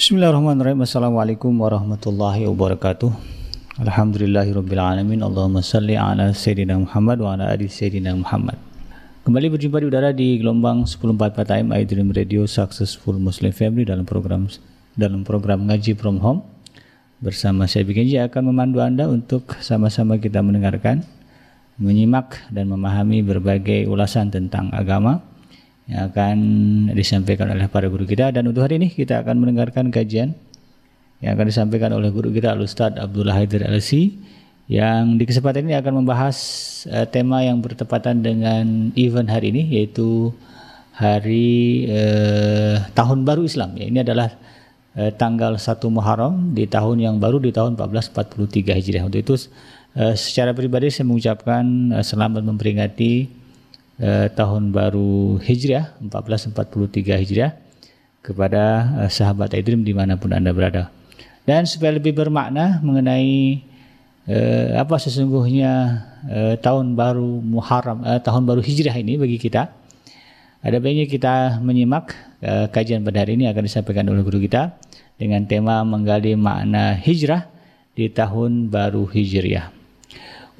Bismillahirrahmanirrahim. Assalamualaikum warahmatullahi wabarakatuh. Alhamdulillahirrabbilalamin. Allahumma salli ala Sayyidina Muhammad wa ala ali Sayyidina Muhammad. Kembali berjumpa di udara di gelombang 104 AM iDream Radio Successful Muslim Family dalam program dalam program ngaji from home. Bersama saya Bikenji akan memandu Anda untuk sama-sama kita mendengarkan, menyimak dan memahami berbagai ulasan tentang agama yang akan disampaikan oleh para guru kita. Dan untuk hari ini kita akan mendengarkan kajian yang akan disampaikan oleh guru kita Al-Ustaz Abdullah Haidir LC yang di kesempatan ini akan membahas uh, tema yang bertepatan dengan event hari ini yaitu hari uh, tahun baru Islam. Ya ini adalah uh, tanggal 1 Muharram di tahun yang baru di tahun 1443 Hijriah. Untuk itu uh, secara pribadi saya mengucapkan uh, selamat memperingati eh, tahun baru Hijriah 1443 Hijriah kepada eh, sahabat Idrim di mana pun anda berada. Dan supaya lebih bermakna mengenai eh, apa sesungguhnya eh, tahun baru Muharram, eh, tahun baru Hijriah ini bagi kita, ada baiknya kita menyimak eh, kajian pada hari ini akan disampaikan oleh guru kita dengan tema menggali makna hijrah di tahun baru Hijriah.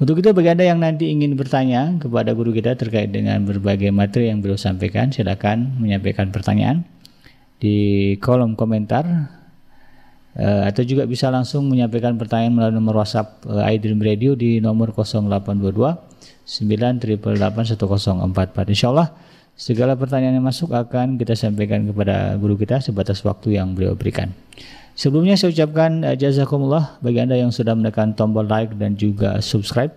Untuk itu bagi Anda yang nanti ingin bertanya kepada guru kita terkait dengan berbagai materi yang beliau sampaikan, silakan menyampaikan pertanyaan di kolom komentar uh, atau juga bisa langsung menyampaikan pertanyaan melalui nomor WhatsApp uh, iDream Radio di nomor 0822 9881044. Insyaallah segala pertanyaan yang masuk akan kita sampaikan kepada guru kita sebatas waktu yang beliau berikan. Sebelumnya saya ucapkan uh, jazakumullah bagi Anda yang sudah menekan tombol like dan juga subscribe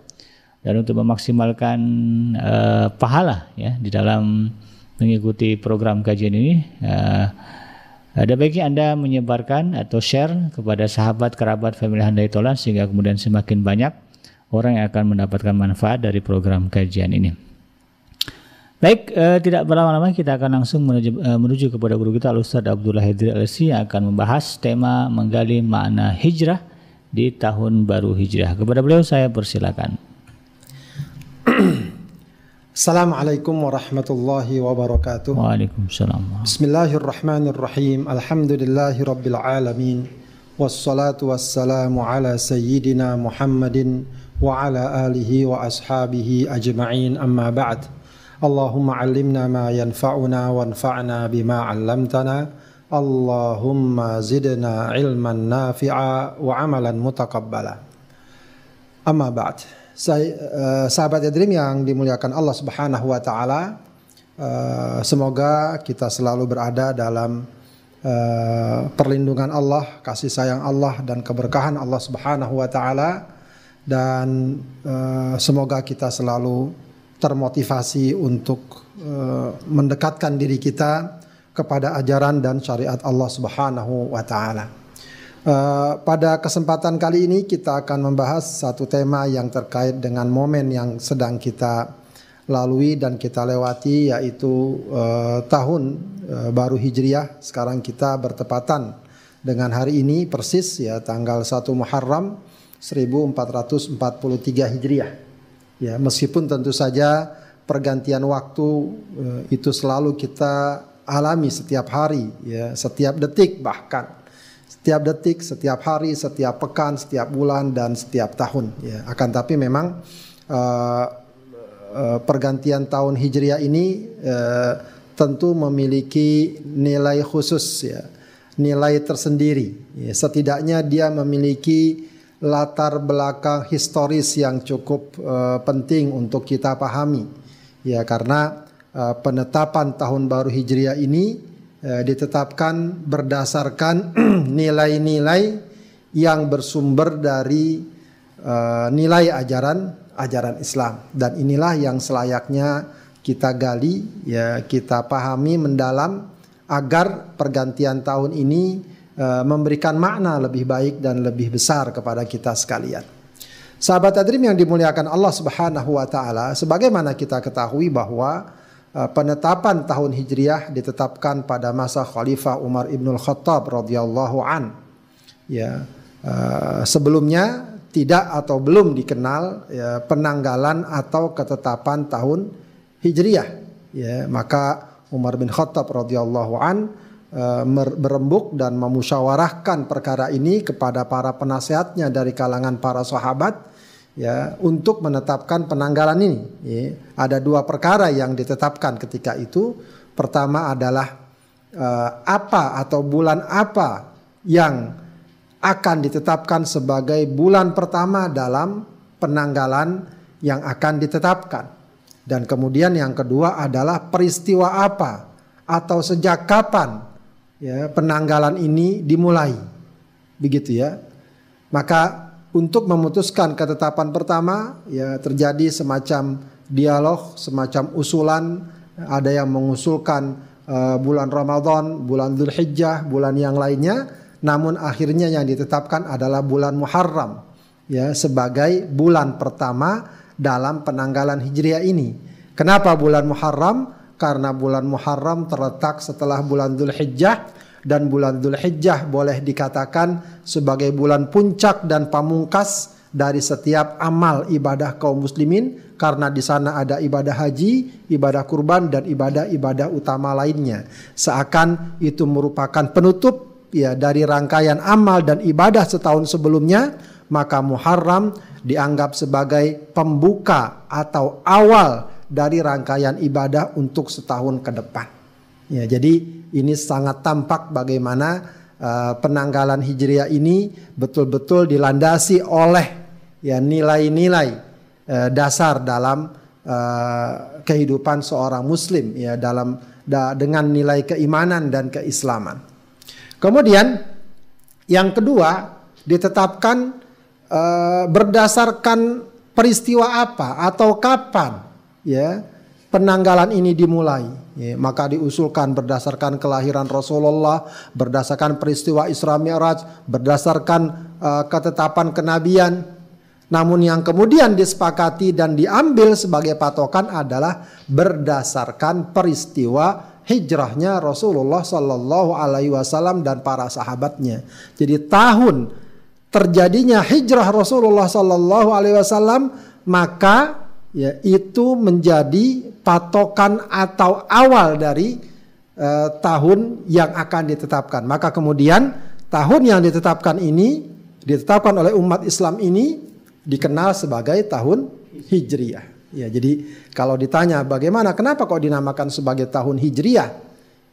dan untuk memaksimalkan uh, pahala ya di dalam mengikuti program kajian ini uh, ada baiknya Anda menyebarkan atau share kepada sahabat, kerabat, family Handai Tolan sehingga kemudian semakin banyak orang yang akan mendapatkan manfaat dari program kajian ini. Baik, eh, tidak berlama-lama kita akan langsung menuju, eh, menuju kepada guru kita Ustaz Abdullah Hidri LC yang akan membahas tema menggali makna hijrah di tahun baru hijrah. Kepada beliau saya persilakan. Assalamualaikum warahmatullahi wabarakatuh. Waalaikumsalam. Bismillahirrahmanirrahim. Alhamdulillahi rabbil alamin. Wassalatu wassalamu ala sayyidina Muhammadin wa ala alihi wa ashabihi ajma'in amma ba'd. اللهم علمنا ما ينفعنا وانفعنا بما علمتنا اللهم زدنا علما نافعا وعملا متقبلا أما بعد saya, sahabat Yadrim yang dimuliakan Allah Subhanahu wa taala uh, semoga kita selalu berada dalam uh, perlindungan Allah, kasih sayang Allah dan keberkahan Allah Subhanahu wa taala dan uh, semoga kita selalu termotivasi untuk uh, mendekatkan diri kita kepada ajaran dan syariat Allah Subhanahu wa taala. Uh, pada kesempatan kali ini kita akan membahas satu tema yang terkait dengan momen yang sedang kita lalui dan kita lewati yaitu uh, tahun baru Hijriah. Sekarang kita bertepatan dengan hari ini persis ya tanggal 1 Muharram 1443 Hijriah. Ya, meskipun tentu saja pergantian waktu uh, itu selalu kita alami setiap hari, ya, setiap detik bahkan setiap detik, setiap hari, setiap pekan, setiap bulan dan setiap tahun. Ya, akan tapi memang uh, pergantian tahun hijriah ini uh, tentu memiliki nilai khusus, ya, nilai tersendiri. Ya, setidaknya dia memiliki latar belakang historis yang cukup uh, penting untuk kita pahami. Ya, karena uh, penetapan tahun baru Hijriah ini uh, ditetapkan berdasarkan nilai-nilai yang bersumber dari uh, nilai ajaran ajaran Islam dan inilah yang selayaknya kita gali ya kita pahami mendalam agar pergantian tahun ini Eh, memberikan makna lebih baik dan lebih besar kepada kita sekalian. Sahabat Adrim yang dimuliakan Allah Subhanahu wa taala, sebagaimana kita ketahui bahwa uh, penetapan tahun Hijriah ditetapkan pada masa Khalifah Umar Ibnul Khattab radhiyallahu an. Ya, uh, sebelumnya tidak atau belum dikenal ya, penanggalan atau ketetapan tahun Hijriah. Ya, maka Umar bin Khattab radhiyallahu an berembuk dan memusyawarahkan perkara ini kepada para penasehatnya dari kalangan para sahabat ya untuk menetapkan penanggalan ini. Ya. Ada dua perkara yang ditetapkan ketika itu. Pertama adalah uh, apa atau bulan apa yang akan ditetapkan sebagai bulan pertama dalam penanggalan yang akan ditetapkan. Dan kemudian yang kedua adalah peristiwa apa atau sejak kapan ya penanggalan ini dimulai. Begitu ya. Maka untuk memutuskan ketetapan pertama ya terjadi semacam dialog, semacam usulan, ada yang mengusulkan uh, bulan Ramadan, bulan Dzulhijjah, bulan yang lainnya, namun akhirnya yang ditetapkan adalah bulan Muharram ya sebagai bulan pertama dalam penanggalan Hijriah ini. Kenapa bulan Muharram? Karena bulan Muharram terletak setelah bulan Dzulhijjah dan bulan Dzulhijjah boleh dikatakan sebagai bulan puncak dan pamungkas dari setiap amal ibadah kaum muslimin karena di sana ada ibadah haji, ibadah kurban dan ibadah-ibadah utama lainnya. Seakan itu merupakan penutup ya dari rangkaian amal dan ibadah setahun sebelumnya, maka Muharram dianggap sebagai pembuka atau awal dari rangkaian ibadah untuk setahun ke depan. Ya, jadi ini sangat tampak bagaimana uh, penanggalan Hijriah ini betul-betul dilandasi oleh ya nilai-nilai uh, dasar dalam uh, kehidupan seorang muslim ya dalam da, dengan nilai keimanan dan keislaman. Kemudian yang kedua ditetapkan uh, berdasarkan peristiwa apa atau kapan ya penanggalan ini dimulai. Ya, maka diusulkan berdasarkan kelahiran Rasulullah, berdasarkan peristiwa Isra Mi'raj, berdasarkan uh, ketetapan kenabian. Namun yang kemudian disepakati dan diambil sebagai patokan adalah berdasarkan peristiwa hijrahnya Rasulullah Sallallahu Alaihi Wasallam dan para sahabatnya. Jadi tahun terjadinya hijrah Rasulullah Sallallahu Alaihi Wasallam maka ya itu menjadi patokan atau awal dari uh, tahun yang akan ditetapkan. Maka kemudian tahun yang ditetapkan ini ditetapkan oleh umat Islam ini dikenal sebagai tahun Hijriah. Ya, jadi kalau ditanya bagaimana kenapa kok dinamakan sebagai tahun Hijriah?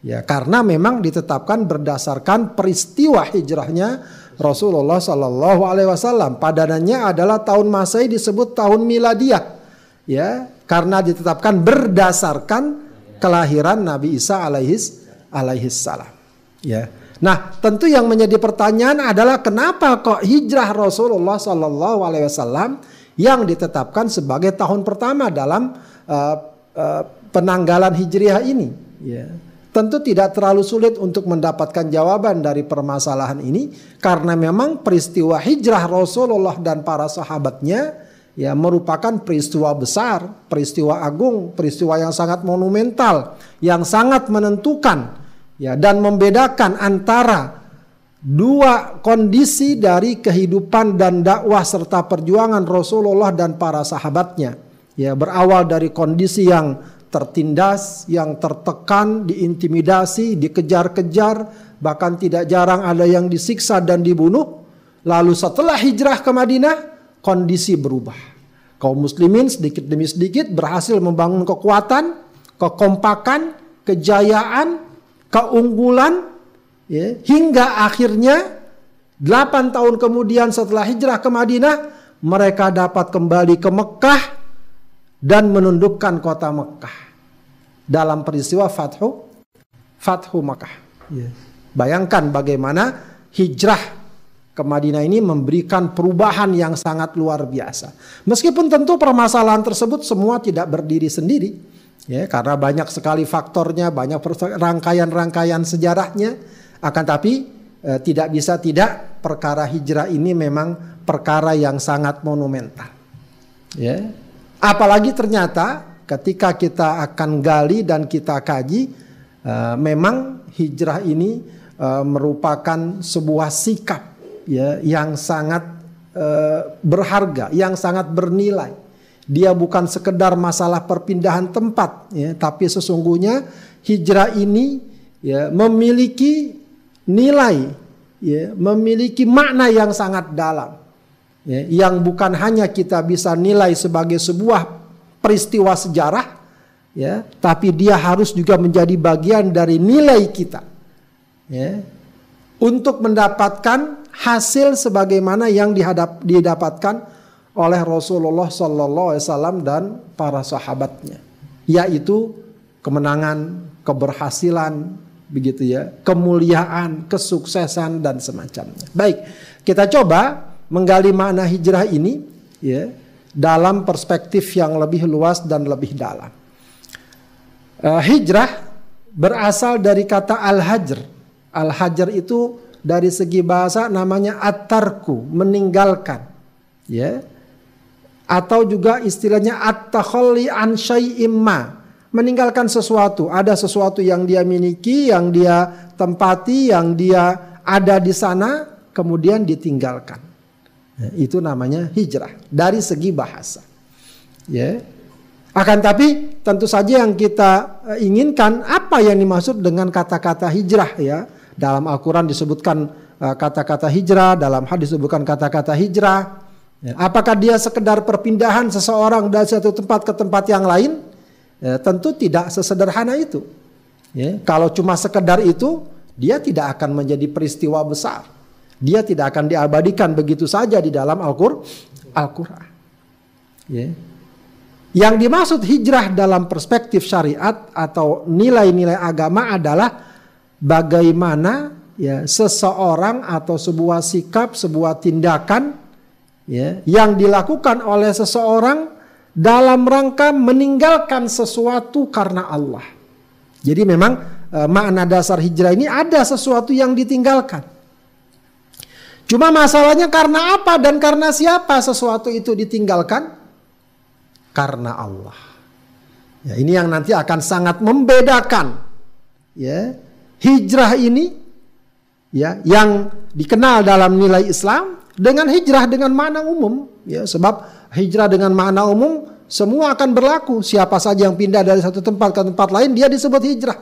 Ya, karena memang ditetapkan berdasarkan peristiwa hijrahnya Rasulullah Shallallahu Alaihi Wasallam. Padanannya adalah tahun Masehi disebut tahun Miladiah ya karena ditetapkan berdasarkan kelahiran Nabi Isa alaihis alaihis salam. Ya. Nah tentu yang menjadi pertanyaan adalah kenapa kok hijrah Rasulullah Shallallahu Alaihi Wasallam yang ditetapkan sebagai tahun pertama dalam uh, uh, penanggalan hijriah ini? Ya. Tentu tidak terlalu sulit untuk mendapatkan jawaban dari permasalahan ini karena memang peristiwa hijrah Rasulullah dan para sahabatnya ya merupakan peristiwa besar, peristiwa agung, peristiwa yang sangat monumental, yang sangat menentukan ya dan membedakan antara dua kondisi dari kehidupan dan dakwah serta perjuangan Rasulullah dan para sahabatnya. Ya, berawal dari kondisi yang tertindas, yang tertekan, diintimidasi, dikejar-kejar, bahkan tidak jarang ada yang disiksa dan dibunuh. Lalu setelah hijrah ke Madinah, kondisi berubah. Kaum muslimin sedikit demi sedikit berhasil membangun kekuatan, kekompakan, kejayaan, keunggulan ya, hingga akhirnya 8 tahun kemudian setelah hijrah ke Madinah mereka dapat kembali ke Mekah dan menundukkan kota Mekah dalam peristiwa Fathu Fathu Mekah. Ya. Bayangkan bagaimana hijrah ke Madinah ini memberikan perubahan yang sangat luar biasa. Meskipun tentu permasalahan tersebut semua tidak berdiri sendiri, ya karena banyak sekali faktornya, banyak rangkaian-rangkaian sejarahnya. Akan tapi eh, tidak bisa tidak perkara hijrah ini memang perkara yang sangat monumental. Ya, apalagi ternyata ketika kita akan gali dan kita kaji, eh, memang hijrah ini eh, merupakan sebuah sikap ya yang sangat uh, berharga, yang sangat bernilai. Dia bukan sekedar masalah perpindahan tempat, ya, tapi sesungguhnya hijrah ini ya memiliki nilai ya memiliki makna yang sangat dalam ya, yang bukan hanya kita bisa nilai sebagai sebuah peristiwa sejarah ya tapi dia harus juga menjadi bagian dari nilai kita ya untuk mendapatkan hasil sebagaimana yang dihadap, didapatkan oleh Rasulullah Sallallahu Alaihi Wasallam dan para sahabatnya, yaitu kemenangan, keberhasilan, begitu ya, kemuliaan, kesuksesan dan semacamnya. Baik, kita coba menggali makna hijrah ini ya dalam perspektif yang lebih luas dan lebih dalam. Uh, hijrah berasal dari kata al-hajr. Al-hajr itu dari segi bahasa namanya atarku, meninggalkan. Ya. Atau juga istilahnya at-takhalli an syai'imma, meninggalkan sesuatu. Ada sesuatu yang dia miliki, yang dia tempati, yang dia ada di sana, kemudian ditinggalkan. Ya, itu namanya hijrah dari segi bahasa. Ya. Akan tapi tentu saja yang kita eh, inginkan apa yang dimaksud dengan kata-kata hijrah ya. Dalam Al-Qur'an disebutkan eh, kata-kata hijrah, dalam hadis disebutkan kata-kata hijrah. Ya, apakah dia sekedar perpindahan seseorang dari satu tempat ke tempat yang lain? Ya, tentu tidak sesederhana itu. Ya, kalau cuma sekedar itu, dia tidak akan menjadi peristiwa besar. Dia tidak akan diabadikan begitu saja di dalam Al-Qur'an. Al-Qur'an. Ya. Yang dimaksud hijrah dalam perspektif syariat atau nilai-nilai agama adalah bagaimana ya seseorang atau sebuah sikap, sebuah tindakan ya yang dilakukan oleh seseorang dalam rangka meninggalkan sesuatu karena Allah. Jadi memang e, makna dasar hijrah ini ada sesuatu yang ditinggalkan. Cuma masalahnya karena apa dan karena siapa sesuatu itu ditinggalkan? karena Allah. Ya, ini yang nanti akan sangat membedakan ya hijrah ini ya yang dikenal dalam nilai Islam dengan hijrah dengan makna umum ya sebab hijrah dengan makna umum semua akan berlaku siapa saja yang pindah dari satu tempat ke tempat lain dia disebut hijrah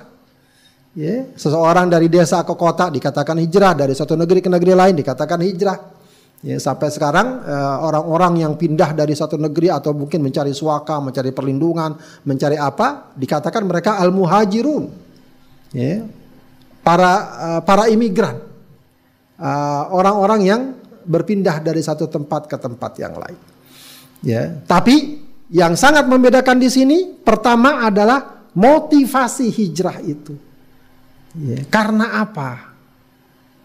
ya seseorang dari desa ke kota dikatakan hijrah dari satu negeri ke negeri lain dikatakan hijrah Ya, sampai sekarang eh, orang-orang yang pindah dari satu negeri atau mungkin mencari suaka, mencari perlindungan, mencari apa, dikatakan mereka al-muhajirun. Ya. Para uh, para imigran. Eh, orang-orang uh, yang berpindah dari satu tempat ke tempat yang lain. Ya, tapi yang sangat membedakan di sini pertama adalah motivasi hijrah itu. Ya, karena apa?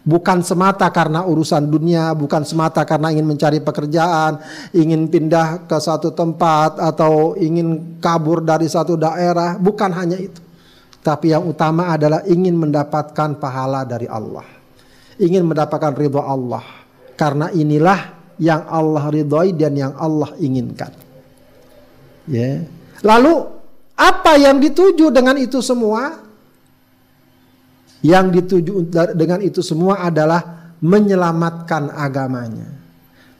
Bukan semata karena urusan dunia, bukan semata karena ingin mencari pekerjaan, ingin pindah ke satu tempat atau ingin kabur dari satu daerah, bukan hanya itu. Tapi yang utama adalah ingin mendapatkan pahala dari Allah. Ingin mendapatkan ridho Allah. Karena inilah yang Allah ridhoi dan yang Allah inginkan. Ya. Lalu apa yang dituju dengan itu semua? Yang dituju dengan itu semua adalah menyelamatkan agamanya.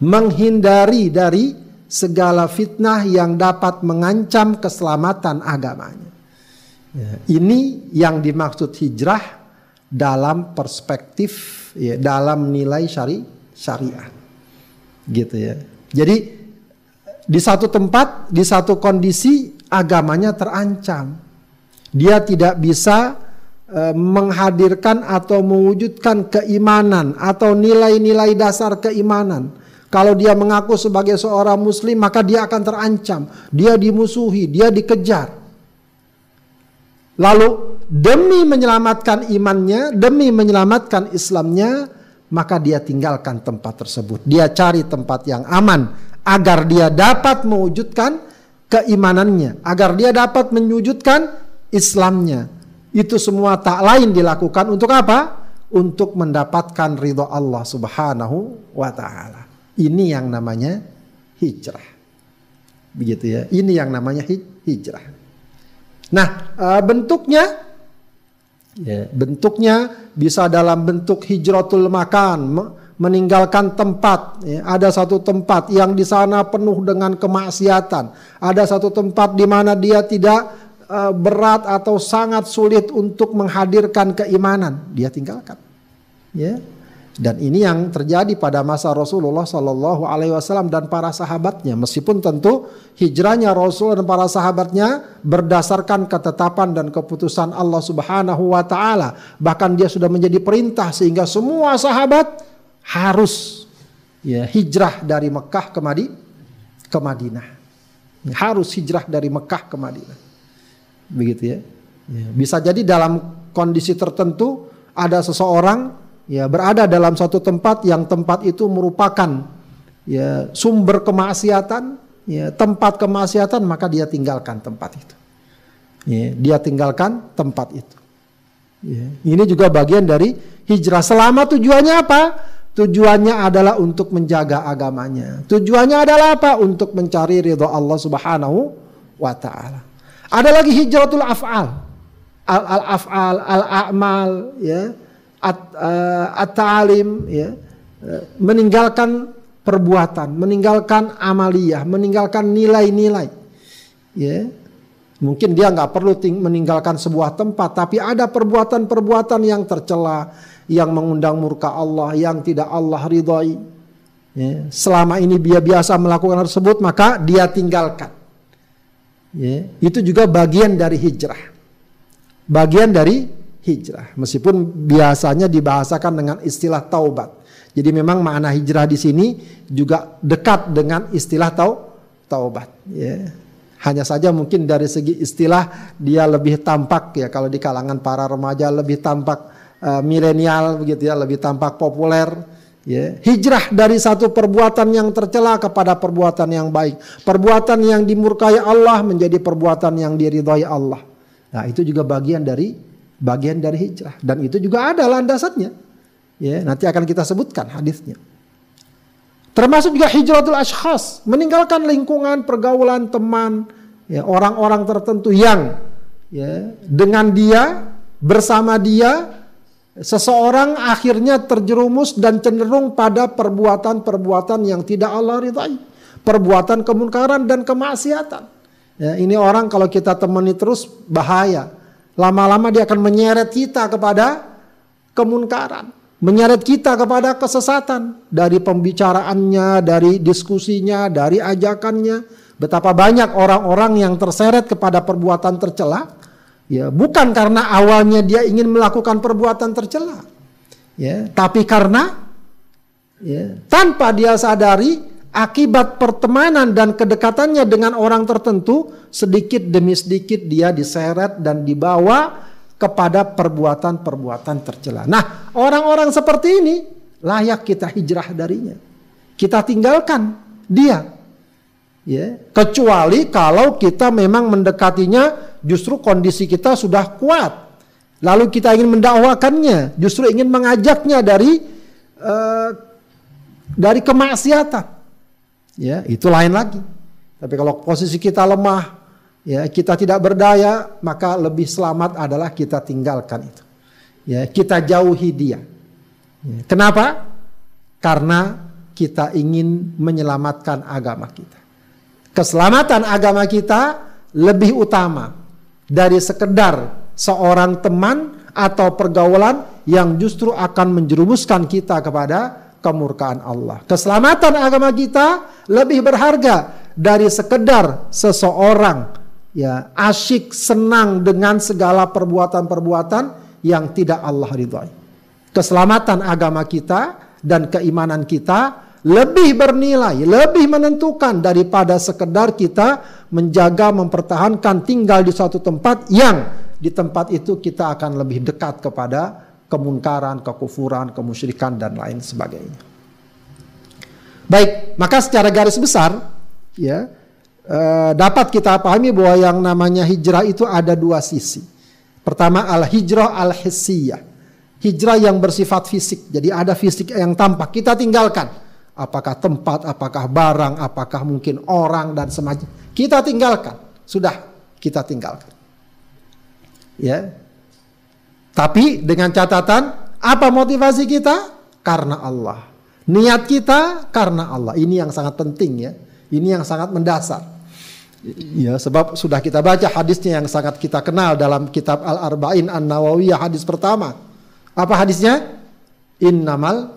Menghindari dari segala fitnah yang dapat mengancam keselamatan agamanya. Ya, ini yang dimaksud hijrah dalam perspektif ya, dalam nilai syari syariat. Gitu ya. Jadi di satu tempat, di satu kondisi agamanya terancam. Dia tidak bisa Eh, menghadirkan atau mewujudkan keimanan atau nilai-nilai dasar keimanan. Kalau dia mengaku sebagai seorang muslim maka dia akan terancam, dia dimusuhi, dia dikejar. Lalu demi menyelamatkan imannya, demi menyelamatkan Islamnya, maka dia tinggalkan tempat tersebut. Dia cari tempat yang aman agar dia dapat mewujudkan keimanannya, agar dia dapat mewujudkan Islamnya, itu semua tak lain dilakukan untuk apa? Untuk mendapatkan ridho Allah Subhanahu wa taala. Ini yang namanya hijrah. Begitu ya. Ini yang namanya hijrah. Nah, e, bentuknya ya, bentuknya bisa dalam bentuk hijratul makan, meninggalkan tempat. Ya, ada satu tempat yang di sana penuh dengan kemaksiatan. Ada satu tempat di mana dia tidak uh, berat atau sangat sulit untuk menghadirkan keimanan, dia tinggalkan. Ya. Dan ini yang terjadi pada masa Rasulullah Shallallahu Alaihi Wasallam dan para sahabatnya. Meskipun tentu hijrahnya Rasul dan para sahabatnya berdasarkan ketetapan dan keputusan Allah Subhanahu Wa Taala. Bahkan dia sudah menjadi perintah sehingga semua sahabat harus ya hijrah dari Mekah ke Madi ke Madinah. Harus hijrah dari Mekah ke Madinah. Begitu ya. ya. Bisa jadi dalam kondisi tertentu ada seseorang ya berada dalam suatu tempat yang tempat itu merupakan ya sumber kemaksiatan, ya tempat kemaksiatan maka dia tinggalkan tempat itu. Ya, dia tinggalkan tempat itu. Ya, ini juga bagian dari hijrah. Selama tujuannya apa? Tujuannya adalah untuk menjaga agamanya. Tujuannya adalah apa? Untuk mencari ridho Allah Subhanahu wa taala. Ada lagi hijratul af'al. Al-af'al, al-a'mal ya Eh, at-ta'alim ya eh, meninggalkan perbuatan, meninggalkan amaliyah, meninggalkan nilai-nilai. Ya. Mungkin dia nggak perlu meninggalkan sebuah tempat, tapi ada perbuatan-perbuatan yang tercela, yang mengundang murka Allah, yang tidak Allah ridhoi. Ya. Selama ini dia biasa melakukan tersebut, maka dia tinggalkan. Ya. Itu juga bagian dari hijrah. Bagian dari hijrah. Meskipun biasanya dibahasakan dengan istilah taubat. Jadi memang makna hijrah di sini juga dekat dengan istilah tau taubat. Ya. Hanya saja mungkin dari segi istilah dia lebih tampak ya kalau di kalangan para remaja lebih tampak uh, milenial begitu ya, lebih tampak populer. Ya. Hijrah dari satu perbuatan yang tercela kepada perbuatan yang baik. Perbuatan yang dimurkai Allah menjadi perbuatan yang diridhai Allah. Nah itu juga bagian dari bagian dari hijrah dan itu juga ada landasannya. Ya, nanti akan kita sebutkan hadisnya. Termasuk juga hijratul ashkhas, meninggalkan lingkungan, pergaulan teman, ya, orang-orang tertentu yang ya, dengan dia bersama dia seseorang akhirnya terjerumus dan cenderung pada perbuatan-perbuatan yang tidak Allah ridhai, perbuatan kemungkaran dan kemaksiatan. Ya, ini orang kalau kita temani terus bahaya. Lama-lama dia akan menyeret kita kepada kemunkaran, menyeret kita kepada kesesatan dari pembicaraannya, dari diskusinya, dari ajakannya. Betapa banyak orang-orang yang terseret kepada perbuatan tercela, ya bukan karena awalnya dia ingin melakukan perbuatan tercela, ya, tapi karena ya, tanpa dia sadari akibat pertemanan dan kedekatannya dengan orang tertentu, sedikit demi sedikit dia diseret dan dibawa kepada perbuatan-perbuatan tercela. Nah, orang-orang seperti ini layak kita hijrah darinya. Kita tinggalkan dia. Ya, kecuali kalau kita memang mendekatinya justru kondisi kita sudah kuat. Lalu kita ingin mendakwakannya, justru ingin mengajaknya dari uh, dari kemaksiatan ya itu lain lagi. Tapi kalau posisi kita lemah, ya kita tidak berdaya, maka lebih selamat adalah kita tinggalkan itu. Ya, kita jauhi dia. Ya, kenapa? Karena kita ingin menyelamatkan agama kita. Keselamatan agama kita lebih utama dari sekedar seorang teman atau pergaulan yang justru akan menjerumuskan kita kepada kemurkaan Allah. Keselamatan agama kita lebih berharga dari sekedar seseorang ya asyik senang dengan segala perbuatan-perbuatan yang tidak Allah ridhoi. Keselamatan agama kita dan keimanan kita lebih bernilai, lebih menentukan daripada sekedar kita menjaga mempertahankan tinggal di suatu tempat yang di tempat itu kita akan lebih dekat kepada kemunkaran, kekufuran, kemusyrikan dan lain sebagainya. Baik, maka secara garis besar ya eh, dapat kita pahami bahwa yang namanya hijrah itu ada dua sisi. Pertama al-hijrah al-hissiyah. Hijrah yang bersifat fisik. Jadi ada fisik yang tampak kita tinggalkan. Apakah tempat, apakah barang, apakah mungkin orang dan semacam. Kita tinggalkan. Sudah kita tinggalkan. Ya, tapi dengan catatan apa motivasi kita? Karena Allah. Niat kita karena Allah. Ini yang sangat penting ya. Ini yang sangat mendasar. Ya, sebab sudah kita baca hadisnya yang sangat kita kenal dalam kitab Al-Arba'in An-Nawawiyah hadis pertama. Apa hadisnya? Innamal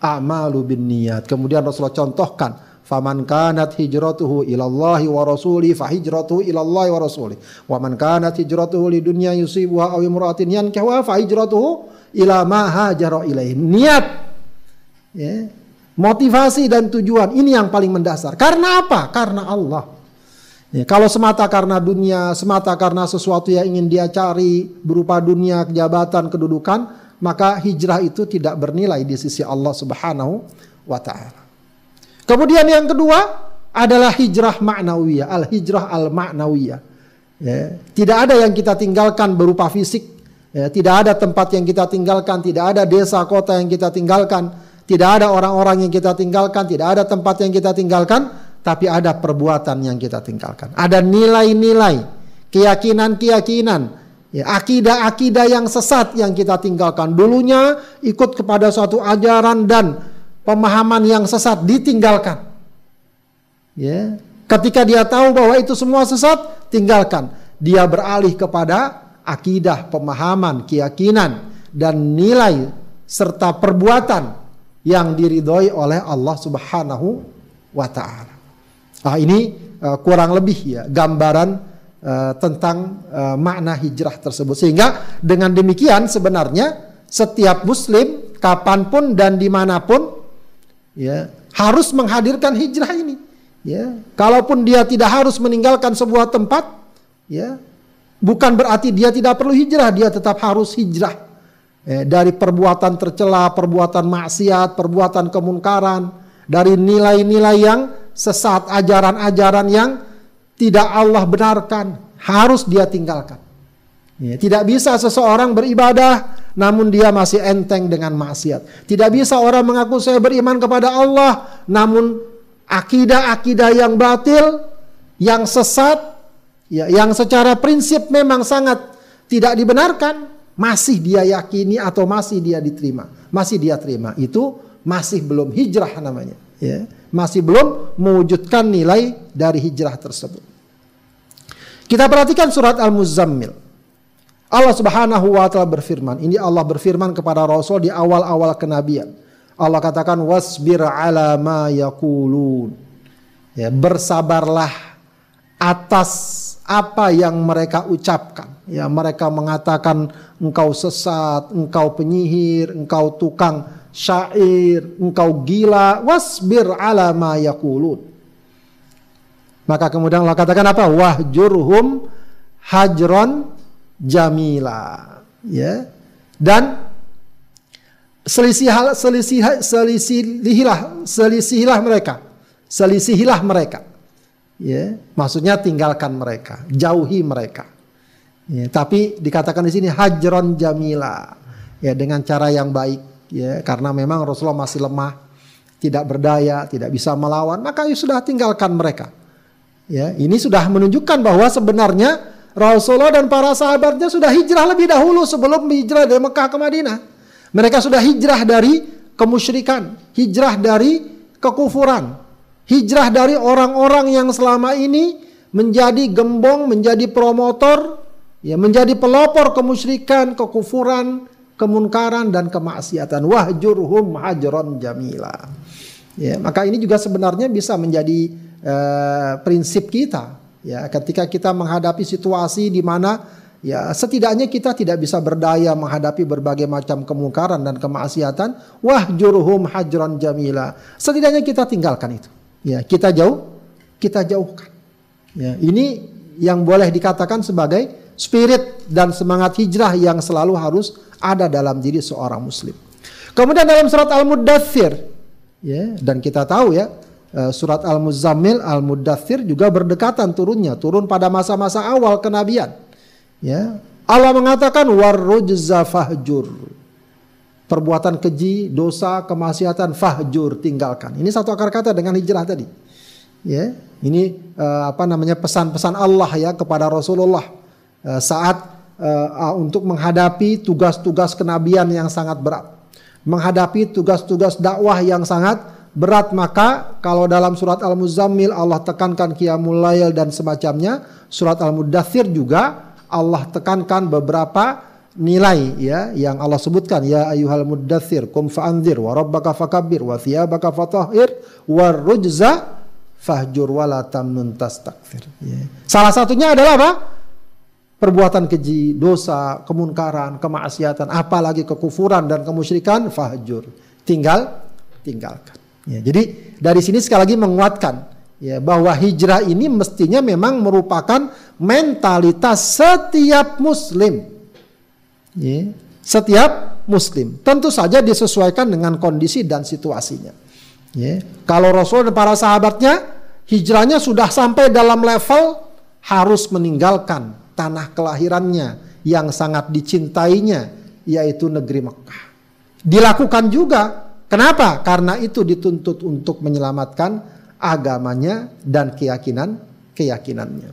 a'malu bin niat. Kemudian Rasulullah contohkan, faman kanat hijratuhu ilallahi wa rasuli fa hijratuhu ilallahi wa rasuli. Wa man kanat hijratuhu li dunya yusibuha aw imra'atin yankahuha fa hijratuhu ila ma hajara ilaihi. Niat. Ya. Motivasi dan tujuan ini yang paling mendasar. Karena apa? Karena Allah. Ya, kalau semata karena dunia, semata karena sesuatu yang ingin dia cari berupa dunia, jabatan, kedudukan, maka hijrah itu tidak bernilai di sisi Allah Subhanahu wa taala. Kemudian yang kedua adalah hijrah ma'nawiyah, al-hijrah al-ma'nawiyah. Ya, tidak ada yang kita tinggalkan berupa fisik, ya, tidak ada tempat yang kita tinggalkan, tidak ada desa kota yang kita tinggalkan, tidak ada orang-orang yang kita tinggalkan, tidak ada tempat yang kita tinggalkan, tapi ada perbuatan yang kita tinggalkan. Ada nilai-nilai, keyakinan-keyakinan, ya, akidah-akidah yang sesat yang kita tinggalkan. Dulunya ikut kepada suatu ajaran dan pemahaman yang sesat ditinggalkan. Ya, ketika dia tahu bahwa itu semua sesat, tinggalkan. Dia beralih kepada akidah, pemahaman, keyakinan dan nilai serta perbuatan yang diridhoi oleh Allah Subhanahu wa taala. Ah ini uh, kurang lebih ya gambaran uh, tentang uh, makna hijrah tersebut. Sehingga dengan demikian sebenarnya setiap muslim kapan pun dan di mana pun ya harus menghadirkan hijrah ini. Ya, kalaupun dia tidak harus meninggalkan sebuah tempat, ya bukan berarti dia tidak perlu hijrah, dia tetap harus hijrah eh, dari perbuatan tercela, perbuatan maksiat, perbuatan kemunkaran, dari nilai-nilai yang sesat, ajaran-ajaran yang tidak Allah benarkan, harus dia tinggalkan. Ya, tidak bisa seseorang beribadah namun dia masih enteng dengan maksiat. Tidak bisa orang mengaku saya beriman kepada Allah namun akidah-akidah yang batil, yang sesat, ya, yang secara prinsip memang sangat tidak dibenarkan, masih dia yakini atau masih dia diterima, masih dia terima. Itu masih belum hijrah namanya. Ya masih belum mewujudkan nilai dari hijrah tersebut. Kita perhatikan surat Al-Muzammil. Allah Subhanahu wa taala berfirman, ini Allah berfirman kepada Rasul di awal-awal kenabian. Allah katakan wasbir ala ma yaqulun. Ya, bersabarlah atas apa yang mereka ucapkan. Ya, mereka mengatakan engkau sesat, engkau penyihir, engkau tukang syair, engkau gila, wasbir ala ma yakulun. Maka kemudian Allah katakan apa? Wahjurhum hajron jamila. Ya. Dan selisih selisih selisihilah selisihilah mereka. Selisihilah mereka. Ya, maksudnya tinggalkan mereka, jauhi mereka. Ya, tapi dikatakan di sini hajron jamila. Ya, dengan cara yang baik ya karena memang Rasulullah masih lemah, tidak berdaya, tidak bisa melawan, maka ya sudah tinggalkan mereka. Ya, ini sudah menunjukkan bahwa sebenarnya Rasulullah dan para sahabatnya sudah hijrah lebih dahulu sebelum hijrah dari Mekah ke Madinah. Mereka sudah hijrah dari kemusyrikan, hijrah dari kekufuran, hijrah dari orang-orang yang selama ini menjadi gembong, menjadi promotor, ya menjadi pelopor kemusyrikan, kekufuran, kemunkaran dan kemaksiatan. Wahjurhum hajron jamila. Ya maka ini juga sebenarnya bisa menjadi uh, prinsip kita ya ketika kita menghadapi situasi di mana ya setidaknya kita tidak bisa berdaya menghadapi berbagai macam kemungkaran dan kemaksiatan wahjurhum hajron jamila. Setidaknya kita tinggalkan itu. Ya kita jauh kita jauhkan. Ya ini yang boleh dikatakan sebagai spirit dan semangat hijrah yang selalu harus ada dalam diri seorang muslim. Kemudian dalam surat Al-Muddathir ya dan kita tahu ya surat Al-Muzammil Al-Muddathir juga berdekatan turunnya, turun pada masa-masa awal kenabian. Ya. Allah mengatakan warrujza fahjur. Perbuatan keji, dosa, kemaksiatan fahjur tinggalkan. Ini satu akar kata dengan hijrah tadi. Ya, ini uh, apa namanya pesan-pesan Allah ya kepada Rasulullah uh, saat uh, untuk menghadapi tugas-tugas kenabian yang sangat berat, menghadapi tugas-tugas dakwah yang sangat berat maka kalau dalam surat Al-Muzammil Allah tekankan qiyamul lail dan semacamnya, surat Al-Mudathir juga Allah tekankan beberapa nilai ya yang Allah sebutkan ya ayyuhal muddathir kum fa'anzir wa rabbaka fakabbir wa thiyabaka fatahhir wa fahjur wala tamnun tastakfir. Ya. salah satunya adalah apa? Perbuatan keji dosa kemunkaran kemaksiatan apalagi kekufuran dan kemusyrikan fahjur. Tinggal tinggalkan ya, jadi dari sini sekali lagi menguatkan ya bahwa hijrah ini mestinya memang merupakan mentalitas setiap muslim Ya. Setiap muslim. Tentu saja disesuaikan dengan kondisi dan situasinya. Ya. Kalau Rasul dan para sahabatnya hijrahnya sudah sampai dalam level harus meninggalkan tanah kelahirannya yang sangat dicintainya yaitu negeri Mekah. Dilakukan juga. Kenapa? Karena itu dituntut untuk menyelamatkan agamanya dan keyakinan keyakinannya.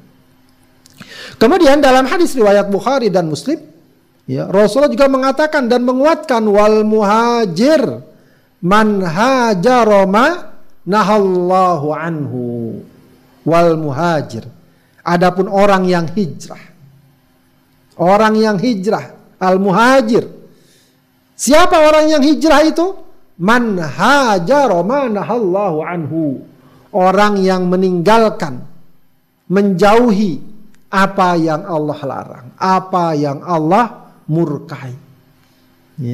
Kemudian dalam hadis riwayat Bukhari dan Muslim Ya, Rasulullah juga mengatakan dan menguatkan wal muhajir man hajaroma nahallahu anhu wal muhajir. Adapun orang yang hijrah. Orang yang hijrah, al muhajir. Siapa orang yang hijrah itu? Man hajaroma nahallahu anhu. Orang yang meninggalkan, menjauhi apa yang Allah larang, apa yang Allah murkai.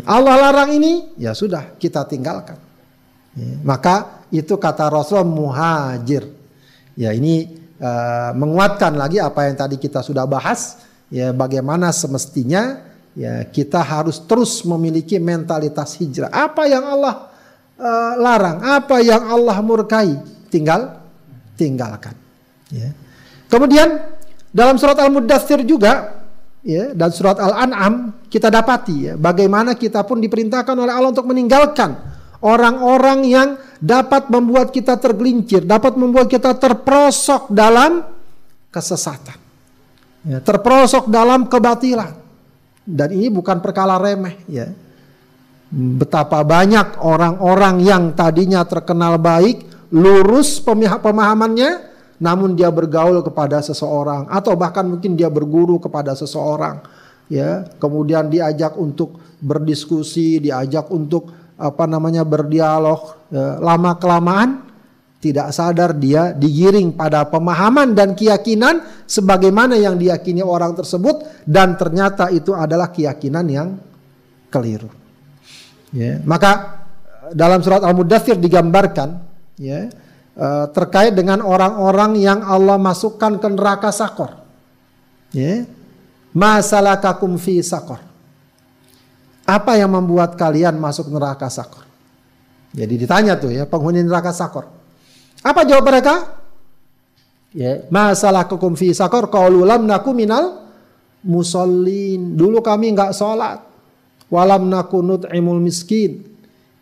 Allah larang ini, ya sudah kita tinggalkan. Maka itu kata Rasul muhajir. Ya ini uh, menguatkan lagi apa yang tadi kita sudah bahas. Ya bagaimana semestinya ya kita harus terus memiliki mentalitas hijrah. Apa yang Allah uh, larang, apa yang Allah murkai, tinggal tinggalkan. Ya. Kemudian dalam surat Al-Mudathir juga ya dan surat Al-An'am kita dapati ya bagaimana kita pun diperintahkan oleh Allah untuk meninggalkan orang-orang yang dapat membuat kita tergelincir, dapat membuat kita terperosok dalam kesesatan. Ya, terperosok dalam kebatilan. Dan ini bukan perkara remeh ya. Betapa banyak orang-orang yang tadinya terkenal baik, lurus pemahamannya, namun dia bergaul kepada seseorang atau bahkan mungkin dia berguru kepada seseorang ya kemudian diajak untuk berdiskusi diajak untuk apa namanya berdialog ya, lama kelamaan tidak sadar dia digiring pada pemahaman dan keyakinan sebagaimana yang diyakini orang tersebut dan ternyata itu adalah keyakinan yang keliru ya maka dalam surat al-mudathir digambarkan ya uh, terkait dengan orang-orang yang Allah masukkan ke neraka sakor. Ya. Masalah kakum fi sakor. Apa yang membuat kalian masuk neraka sakor? Jadi ditanya tuh ya penghuni neraka sakor. Apa jawab mereka? Ya, masalah kakum fi sakor qaulu lam naku minal musallin. Dulu kami nggak sholat. Walam naku nut'imul miskin.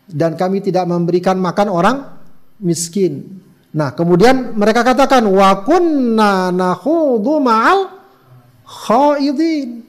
Dan kami tidak memberikan makan orang miskin. Nah, kemudian mereka katakan wa kunna nakhudhu ma'al khaidin.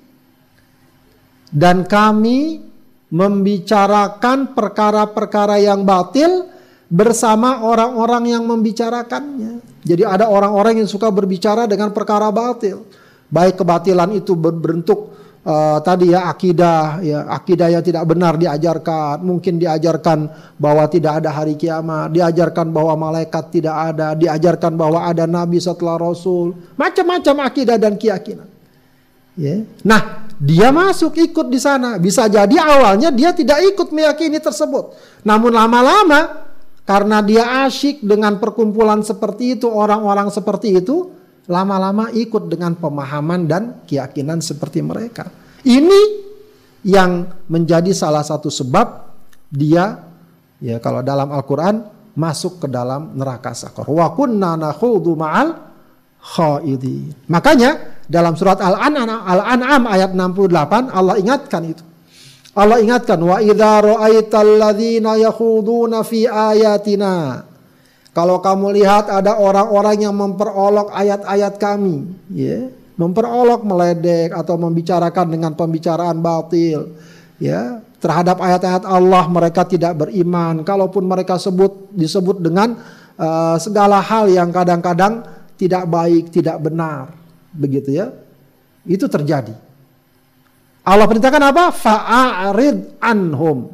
Dan kami membicarakan perkara-perkara yang batil bersama orang-orang yang membicarakannya. Jadi ada orang-orang yang suka berbicara dengan perkara batil. Baik kebatilan itu berbentuk uh, tadi ya akidah ya akidah yang tidak benar diajarkan. Mungkin diajarkan bahwa tidak ada hari kiamat. Diajarkan bahwa malaikat tidak ada. Diajarkan bahwa ada nabi setelah rasul. Macam-macam akidah dan keyakinan. Ya. Nah dia masuk ikut di sana. Bisa jadi awalnya dia tidak ikut meyakini tersebut. Namun lama-lama karena dia asyik dengan perkumpulan seperti itu orang-orang seperti itu lama-lama ikut dengan pemahaman dan keyakinan seperti mereka. Ini yang menjadi salah satu sebab dia ya kalau dalam Al-Qur'an masuk ke dalam neraka sakor. Wa kunna nakhudhu ma'al khaidin. Makanya dalam surat Al-An'am ayat 68 Allah ingatkan itu. Allah ingatkan wa idza ra'aital ladzina yakhuduna fi ayatina kalau kamu lihat ada orang-orang yang memperolok ayat-ayat kami, ya, memperolok, meledek atau membicarakan dengan pembicaraan batil, ya, terhadap ayat-ayat Allah mereka tidak beriman. Kalaupun mereka sebut disebut dengan uh, segala hal yang kadang-kadang tidak baik, tidak benar, begitu ya. Itu terjadi. Allah perintahkan apa? Fa'arid anhum.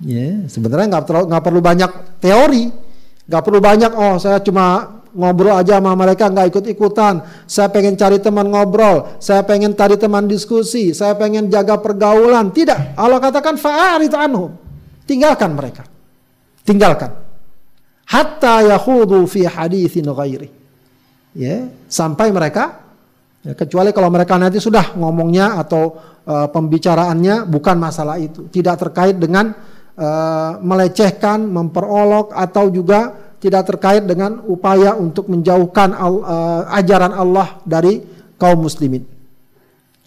Ya, sebenarnya nggak nggak perlu banyak teori, nggak perlu banyak. Oh, saya cuma ngobrol aja sama mereka nggak ikut ikutan. Saya pengen cari teman ngobrol, saya pengen cari teman diskusi, saya pengen jaga pergaulan. Tidak, Allah katakan fa'arid anhum. Tinggalkan mereka. Tinggalkan. Hatta yahudu fi hadithin ghairi. Ya, sampai mereka ya, kecuali kalau mereka nanti sudah ngomongnya atau uh, pembicaraannya bukan masalah itu, tidak terkait dengan uh, melecehkan, memperolok atau juga tidak terkait dengan upaya untuk menjauhkan uh, ajaran Allah dari kaum muslimin.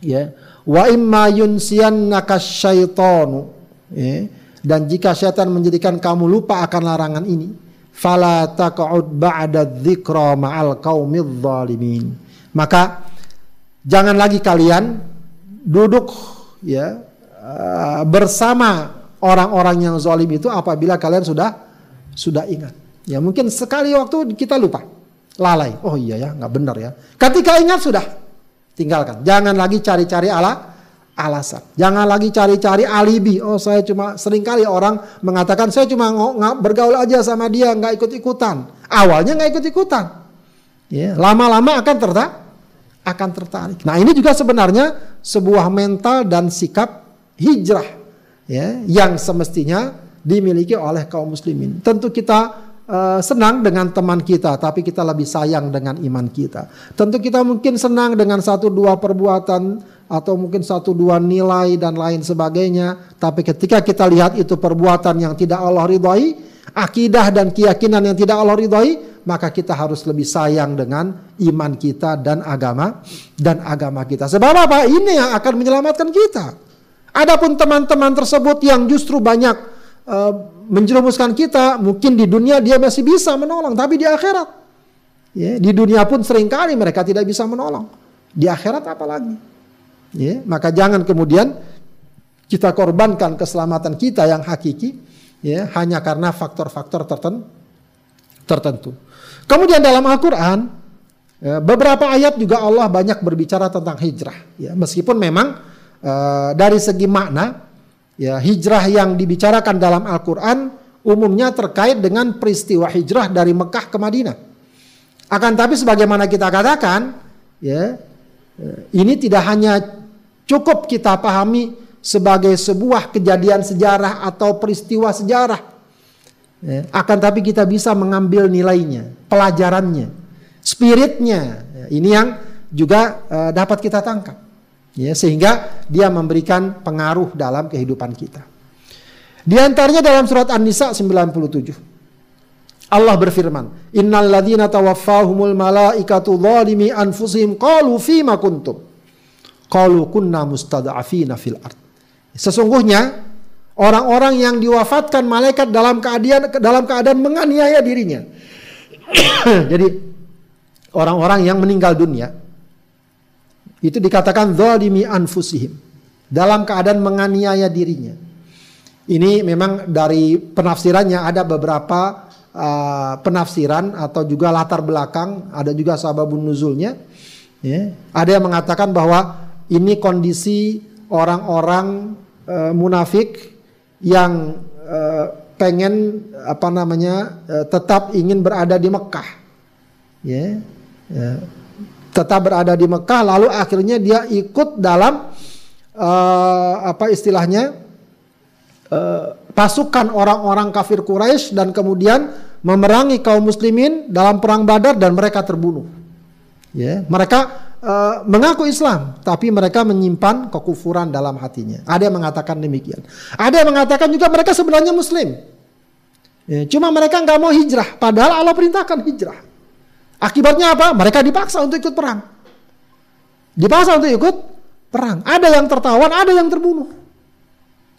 Ya. Wa imma yunsiyannaka syaitanu. Ya. Dan jika syaitan menjadikan kamu lupa akan larangan ini, fala taq'ud ba'da dzikra ma'al zalimin. Maka jangan lagi kalian duduk ya uh, bersama orang-orang yang zalim itu apabila kalian sudah sudah ingat. Ya mungkin sekali waktu kita lupa, lalai. Oh iya ya, nggak benar ya. Ketika ingat sudah, tinggalkan. Jangan lagi cari-cari ala alasan. Jangan lagi cari-cari alibi. Oh saya cuma sering kali orang mengatakan saya cuma nggak bergaul aja sama dia, nggak ikut-ikutan. Awalnya nggak ikut-ikutan. Ya, lama-lama akan tertarik akan tertarik. Nah ini juga sebenarnya sebuah mental dan sikap hijrah ya yang semestinya dimiliki oleh kaum muslimin. Tentu kita uh, senang dengan teman kita, tapi kita lebih sayang dengan iman kita. Tentu kita mungkin senang dengan satu dua perbuatan atau mungkin satu dua nilai dan lain sebagainya, tapi ketika kita lihat itu perbuatan yang tidak Allah ridhai, akidah dan keyakinan yang tidak Allah ridhai, maka kita harus lebih sayang dengan iman kita dan agama dan agama kita. Sebab apa? Ini yang akan menyelamatkan kita. Adapun teman-teman tersebut yang justru banyak uh, menjerumuskan kita, mungkin di dunia dia masih bisa menolong, tapi di akhirat, ya, di dunia pun sering kali mereka tidak bisa menolong. Di akhirat apalagi? Ya, maka jangan kemudian kita korbankan keselamatan kita yang hakiki, ya, hanya karena faktor-faktor tertentu. Kemudian dalam Al-Quran, ya, beberapa ayat juga Allah banyak berbicara tentang hijrah. Ya, meskipun memang uh, dari segi makna Ya, hijrah yang dibicarakan dalam Al-Quran umumnya terkait dengan peristiwa hijrah dari Mekah ke Madinah. Akan tapi sebagaimana kita katakan, ya, ini tidak hanya cukup kita pahami sebagai sebuah kejadian sejarah atau peristiwa sejarah. Ya, akan tapi kita bisa mengambil nilainya, pelajarannya, spiritnya. Ya, ini yang juga uh, dapat kita tangkap ya sehingga dia memberikan pengaruh dalam kehidupan kita. Di antaranya dalam surat An-Nisa 97. Allah berfirman, "Innal tawaffahumul malaikatu zalimi anfusihim qalu fima kuntum?" Qalu kunna mustad'afina fil ard. Sesungguhnya orang-orang yang diwafatkan malaikat dalam keadaan dalam keadaan menganiaya dirinya. Jadi orang-orang yang meninggal dunia itu dikatakan zalimi anfusihim. Dalam keadaan menganiaya dirinya. Ini memang dari penafsirannya ada beberapa uh, penafsiran atau juga latar belakang, ada juga sababun nuzulnya. Ya. Ada yang mengatakan bahwa ini kondisi orang-orang uh, munafik yang uh, pengen apa namanya uh, tetap ingin berada di Mekah. Ya. ya tetap berada di Mekah lalu akhirnya dia ikut dalam uh, apa istilahnya uh, pasukan orang-orang kafir Quraisy dan kemudian memerangi kaum muslimin dalam perang Badar dan mereka terbunuh. Ya, mereka uh, mengaku Islam tapi mereka menyimpan kekufuran dalam hatinya. Ada yang mengatakan demikian. Ada yang mengatakan juga mereka sebenarnya muslim. Ya, cuma mereka nggak mau hijrah padahal Allah perintahkan hijrah. Akibatnya apa? Mereka dipaksa untuk ikut perang. Dipaksa untuk ikut perang. Ada yang tertawan, ada yang terbunuh.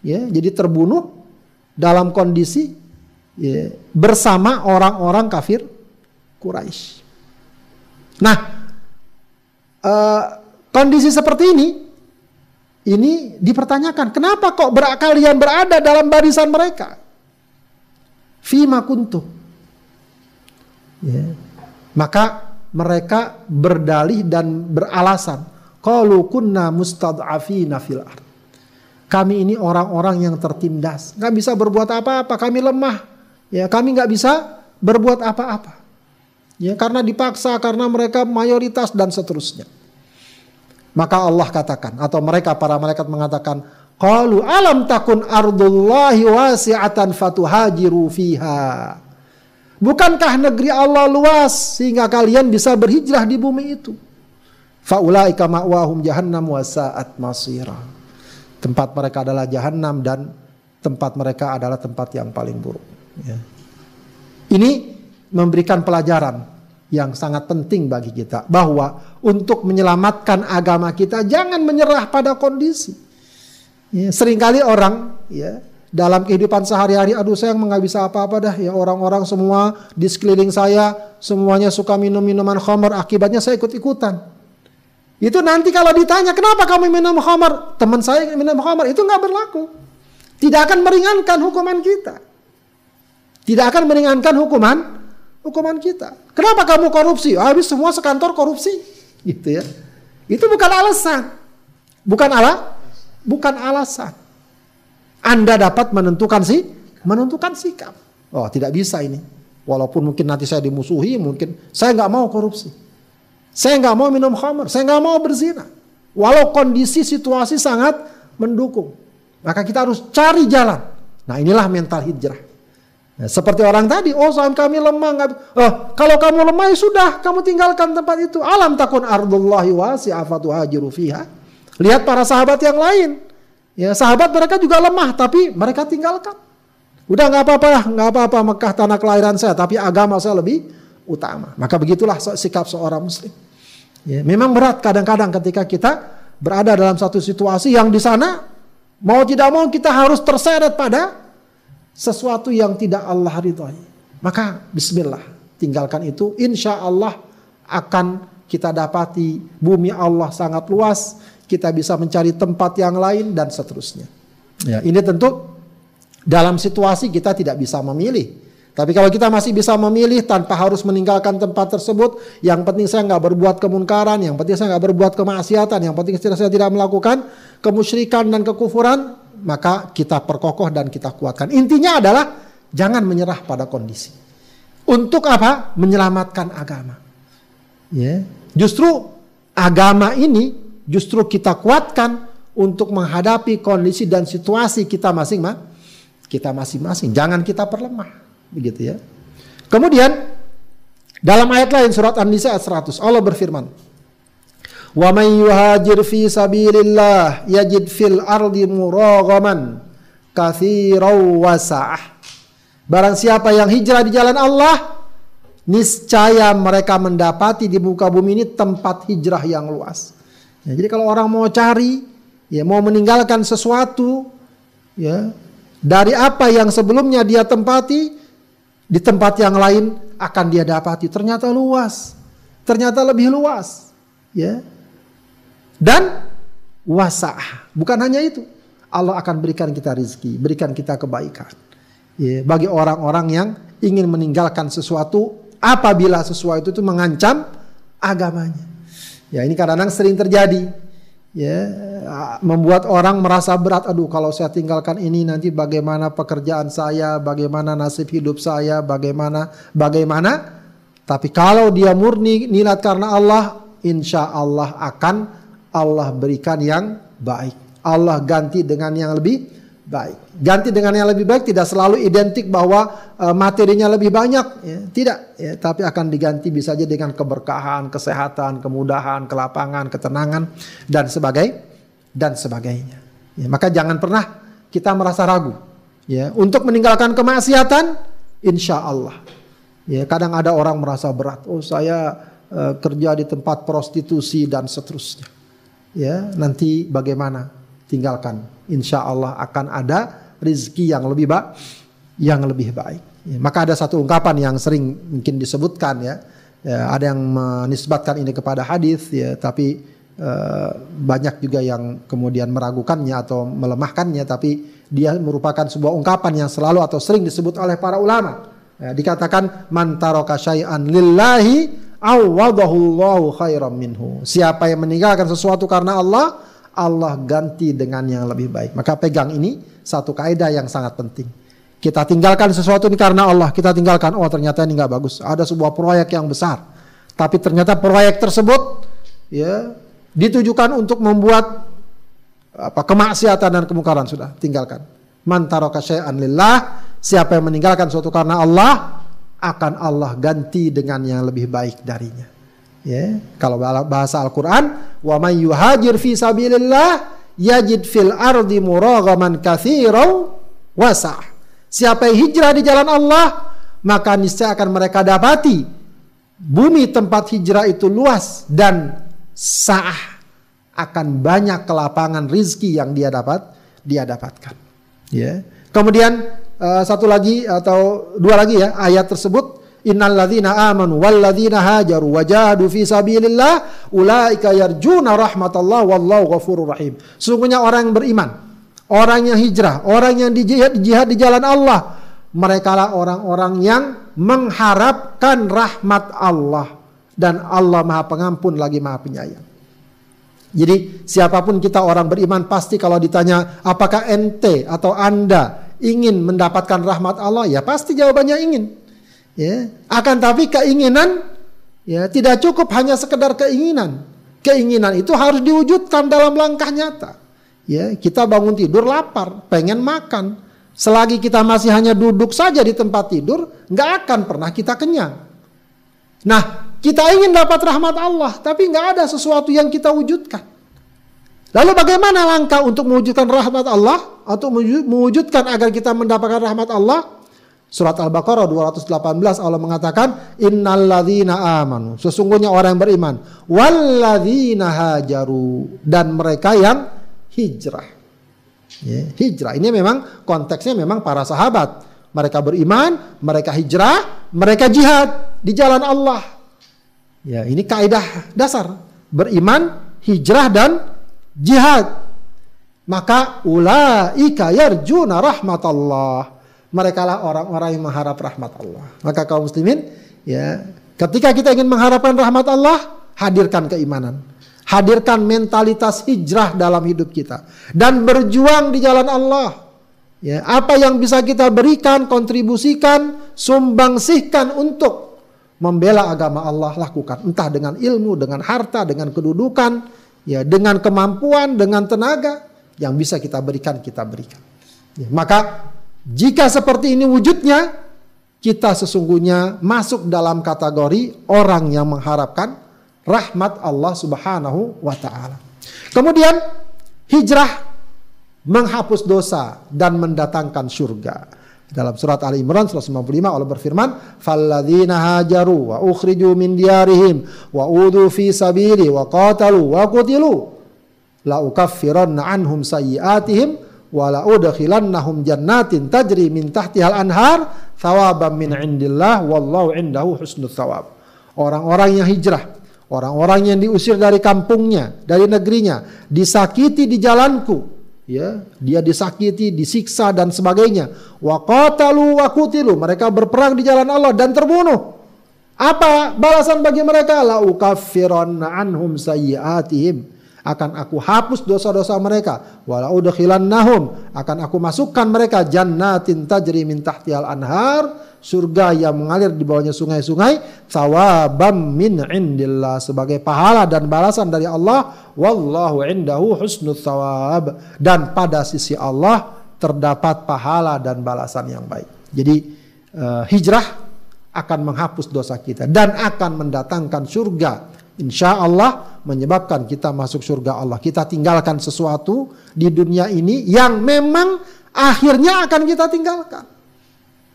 Ya, jadi terbunuh dalam kondisi ya, bersama orang-orang kafir Quraisy. Nah, uh, kondisi seperti ini ini dipertanyakan, kenapa kok ber kalian berada dalam barisan mereka? Fima kuntum. Ya. Maka mereka berdalih dan beralasan, qalu kunna mustad'afina fil ard. Kami ini orang-orang yang tertindas, nggak bisa berbuat apa-apa, kami lemah. Ya, kami nggak bisa berbuat apa-apa. Ya, karena dipaksa, karena mereka mayoritas dan seterusnya. Maka Allah katakan atau mereka para malaikat mengatakan, "Qalu alam takun ardullahi wasi'atan fatuhajiru fiha." Bukankah negeri Allah luas sehingga kalian bisa berhijrah di bumi itu? Faulaika ma'wahum jahannam wa sa'at masira. Tempat mereka adalah jahannam dan tempat mereka adalah tempat yang paling buruk. Ya. Ini memberikan pelajaran yang sangat penting bagi kita bahwa untuk menyelamatkan agama kita jangan menyerah pada kondisi. Ya, sering kali orang ya dalam kehidupan sehari-hari aduh saya nggak bisa apa-apa dah ya orang-orang semua di sekeliling saya semuanya suka minum minuman khamar akibatnya saya ikut-ikutan. Itu nanti kalau ditanya kenapa kamu minum khamar teman saya minum khamar itu nggak berlaku. Tidak akan meringankan hukuman kita. Tidak akan meringankan hukuman hukuman kita. Kenapa kamu korupsi? Habis semua sekantor korupsi, gitu ya. Itu bukan alasan. Bukan ala, bukan alasan. Anda dapat menentukan sih, menentukan sikap. Oh, tidak bisa ini. Walaupun mungkin nanti saya dimusuhi, mungkin saya nggak mau korupsi. Saya nggak mau minum khamr, saya nggak mau berzina. Walau kondisi situasi sangat mendukung. Maka kita harus cari jalan. Nah inilah mental hijrah. Ya, seperti orang tadi, oh saham kami lemah. Gak, oh, kalau kamu lemah ya sudah, kamu tinggalkan tempat itu. Alam takun ardullahi wasi'afatu hajiru fiha. Lihat para sahabat yang lain. Ya, sahabat mereka juga lemah, tapi mereka tinggalkan. Udah nggak apa-apa lah, nggak apa-apa Mekah tanah kelahiran saya, tapi agama saya lebih utama. Maka begitulah sikap seorang muslim. Ya, memang berat kadang-kadang ketika kita berada dalam satu situasi yang di sana mau tidak mau kita harus terseret pada sesuatu yang tidak Allah ridhoi. Maka bismillah, tinggalkan itu. Insya Allah akan kita dapati bumi Allah sangat luas, kita bisa mencari tempat yang lain dan seterusnya. Ya, ini tentu dalam situasi kita tidak bisa memilih. Tapi kalau kita masih bisa memilih tanpa harus meninggalkan tempat tersebut, yang penting saya nggak berbuat kemunkaran, yang penting saya nggak berbuat kemaksiatan, yang penting saya tidak melakukan kemusyrikan dan kekufuran, maka kita perkokoh dan kita kuatkan. Intinya adalah jangan menyerah pada kondisi. Untuk apa? Menyelamatkan agama. Ya. Justru agama ini justru kita kuatkan untuk menghadapi kondisi dan situasi kita masing-masing. Kita masing-masing. Jangan kita perlemah. Begitu ya. Kemudian dalam ayat lain surat An-Nisa ayat 100 Allah berfirman, Wa man yuhajir fi sabilillah yajid fil ardi muraghaman katsiran wasa'ah. Barang siapa yang hijrah di jalan Allah, niscaya mereka mendapati di muka bumi ini tempat hijrah yang luas. Ya, jadi kalau orang mau cari, ya mau meninggalkan sesuatu, ya dari apa yang sebelumnya dia tempati, di tempat yang lain akan dia dapati. Ternyata luas, ternyata lebih luas, ya dan wasa'ah. Bukan hanya itu. Allah akan berikan kita rizki, berikan kita kebaikan. Ya, bagi orang-orang yang ingin meninggalkan sesuatu apabila sesuatu itu mengancam agamanya. Ya ini kadang-kadang sering terjadi. Ya, membuat orang merasa berat. Aduh, kalau saya tinggalkan ini nanti bagaimana pekerjaan saya, bagaimana nasib hidup saya, bagaimana bagaimana. Tapi kalau dia murni niat karena Allah, insya Allah akan Allah berikan yang baik. Allah ganti dengan yang lebih baik. Ganti dengan yang lebih baik tidak selalu identik bahwa uh, materinya lebih banyak, ya. tidak. Ya, tapi akan diganti bisa saja dengan keberkahan, kesehatan, kemudahan, kelapangan, ketenangan dan sebagainya dan sebagainya. Ya, maka jangan pernah kita merasa ragu. Ya, untuk meninggalkan kemaksiatan, insya Allah. Ya, kadang ada orang merasa berat. Oh saya uh, kerja di tempat prostitusi dan seterusnya ya nanti bagaimana? Tinggalkan. Insya Allah akan ada rizki yang lebih baik yang lebih baik. Ya, maka ada satu ungkapan yang sering mungkin disebutkan ya, ya ada yang menisbatkan ini kepada hadis ya tapi uh, banyak juga yang kemudian meragukannya atau melemahkannya tapi dia merupakan sebuah ungkapan yang selalu atau sering disebut oleh para ulama. Ya, dikatakan man taraka syai'an lillahi awadahullahu khairam minhu. Siapa yang meninggalkan sesuatu karena Allah Allah ganti dengan yang lebih baik. Maka pegang ini satu kaidah yang sangat penting. Kita tinggalkan sesuatu ini karena Allah. Kita tinggalkan oh ternyata ini nggak bagus. Ada sebuah proyek yang besar. Tapi ternyata proyek tersebut ya ditujukan untuk membuat apa kemaksiatan dan kemungkaran. Sudah tinggalkan. Man syai'an lillah, siapa yang meninggalkan suatu karena Allah akan Allah ganti dengan yang lebih baik darinya. Ya, kalau bahasa Al-Qur'an, wa may yuhajir fi sabilillah yajid fil ardi muraghaman katsiran wasa'. Siapa yang hijrah di jalan Allah, maka niscaya akan mereka dapati bumi tempat hijrah itu luas dan sah akan banyak kelapangan rizki yang dia dapat dia dapatkan. Ya. Kemudian uh, satu lagi atau dua lagi ya ayat tersebut Innal ladzina amanu wal ladzina hajaru wajahadu fi sabilillah ulaika yarjuna rahmatallah wallahu ghafurur rahim. Sungguhnya orang yang beriman, orang yang hijrah, orang yang di jihad, jihad di jalan Allah, mereka lah orang-orang yang mengharapkan rahmat Allah dan Allah Maha Pengampun lagi Maha Penyayang. Jadi siapa pun kita orang beriman pasti kalau ditanya apakah ente atau anda ingin mendapatkan rahmat Allah ya pasti jawabannya ingin. Ya, akan tapi keinginan ya tidak cukup hanya sekedar keinginan. Keinginan itu harus diwujudkan dalam langkah nyata. Ya, kita bangun tidur lapar, pengen makan. Selagi kita masih hanya duduk saja di tempat tidur, nggak akan pernah kita kenyang. Nah, kita ingin dapat rahmat Allah, tapi nggak ada sesuatu yang kita wujudkan. Lalu bagaimana langkah untuk mewujudkan rahmat Allah atau mewujudkan agar kita mendapatkan rahmat Allah? Surat Al-Baqarah 218 Allah mengatakan innalladzina amanu sesungguhnya orang yang beriman walladzina hajaru dan mereka yang hijrah. Ya, hijrah ini memang konteksnya memang para sahabat. Mereka beriman, mereka hijrah, mereka jihad di jalan Allah. Ya, ini kaidah dasar. Beriman, hijrah dan jihad. Maka ulaika yarjuna rahmatallah. Mereka lah orang-orang yang mengharap rahmat Allah. Maka kaum muslimin, ya, ketika kita ingin mengharapkan rahmat Allah, hadirkan keimanan. Hadirkan mentalitas hijrah dalam hidup kita dan berjuang di jalan Allah. Ya, apa yang bisa kita berikan, kontribusikan, sumbangsihkan untuk membela agama Allah lakukan entah dengan ilmu, dengan harta, dengan kedudukan, ya dengan kemampuan, dengan tenaga yang bisa kita berikan kita berikan. Ya, maka jika seperti ini wujudnya kita sesungguhnya masuk dalam kategori orang yang mengharapkan rahmat Allah Subhanahu wa taala. Kemudian hijrah menghapus dosa dan mendatangkan surga. Dalam surat Ali Imran 155 Allah berfirman, "Falladzina hajaru wa ukhriju min diyarihim wa udu fi sabili wa qatalu wa qutilu la ukaffiranna anhum sayyi'atihim wa la udkhilannahum jannatin tajri min tahtihal anhar thawaban min indillah wallahu indahu husnul thawab." Orang-orang yang hijrah, orang-orang yang diusir dari kampungnya, dari negerinya, disakiti di jalanku, ya dia disakiti, disiksa dan sebagainya. Wa qatalu wa kutilu, mereka berperang di jalan Allah dan terbunuh. Apa balasan bagi mereka? La ukaffiranna anhum sayyiatihim akan aku hapus dosa-dosa mereka wala udkhilannahum akan aku masukkan mereka jannatin tajri min tahtihal anhar surga yang mengalir di bawahnya sungai-sungai thawabam min indillah sebagai pahala dan balasan dari Allah wallahu indahu husnul thawab dan pada sisi Allah terdapat pahala dan balasan yang baik jadi uh, hijrah akan menghapus dosa kita dan akan mendatangkan surga insya Allah menyebabkan kita masuk surga Allah. Kita tinggalkan sesuatu di dunia ini yang memang akhirnya akan kita tinggalkan.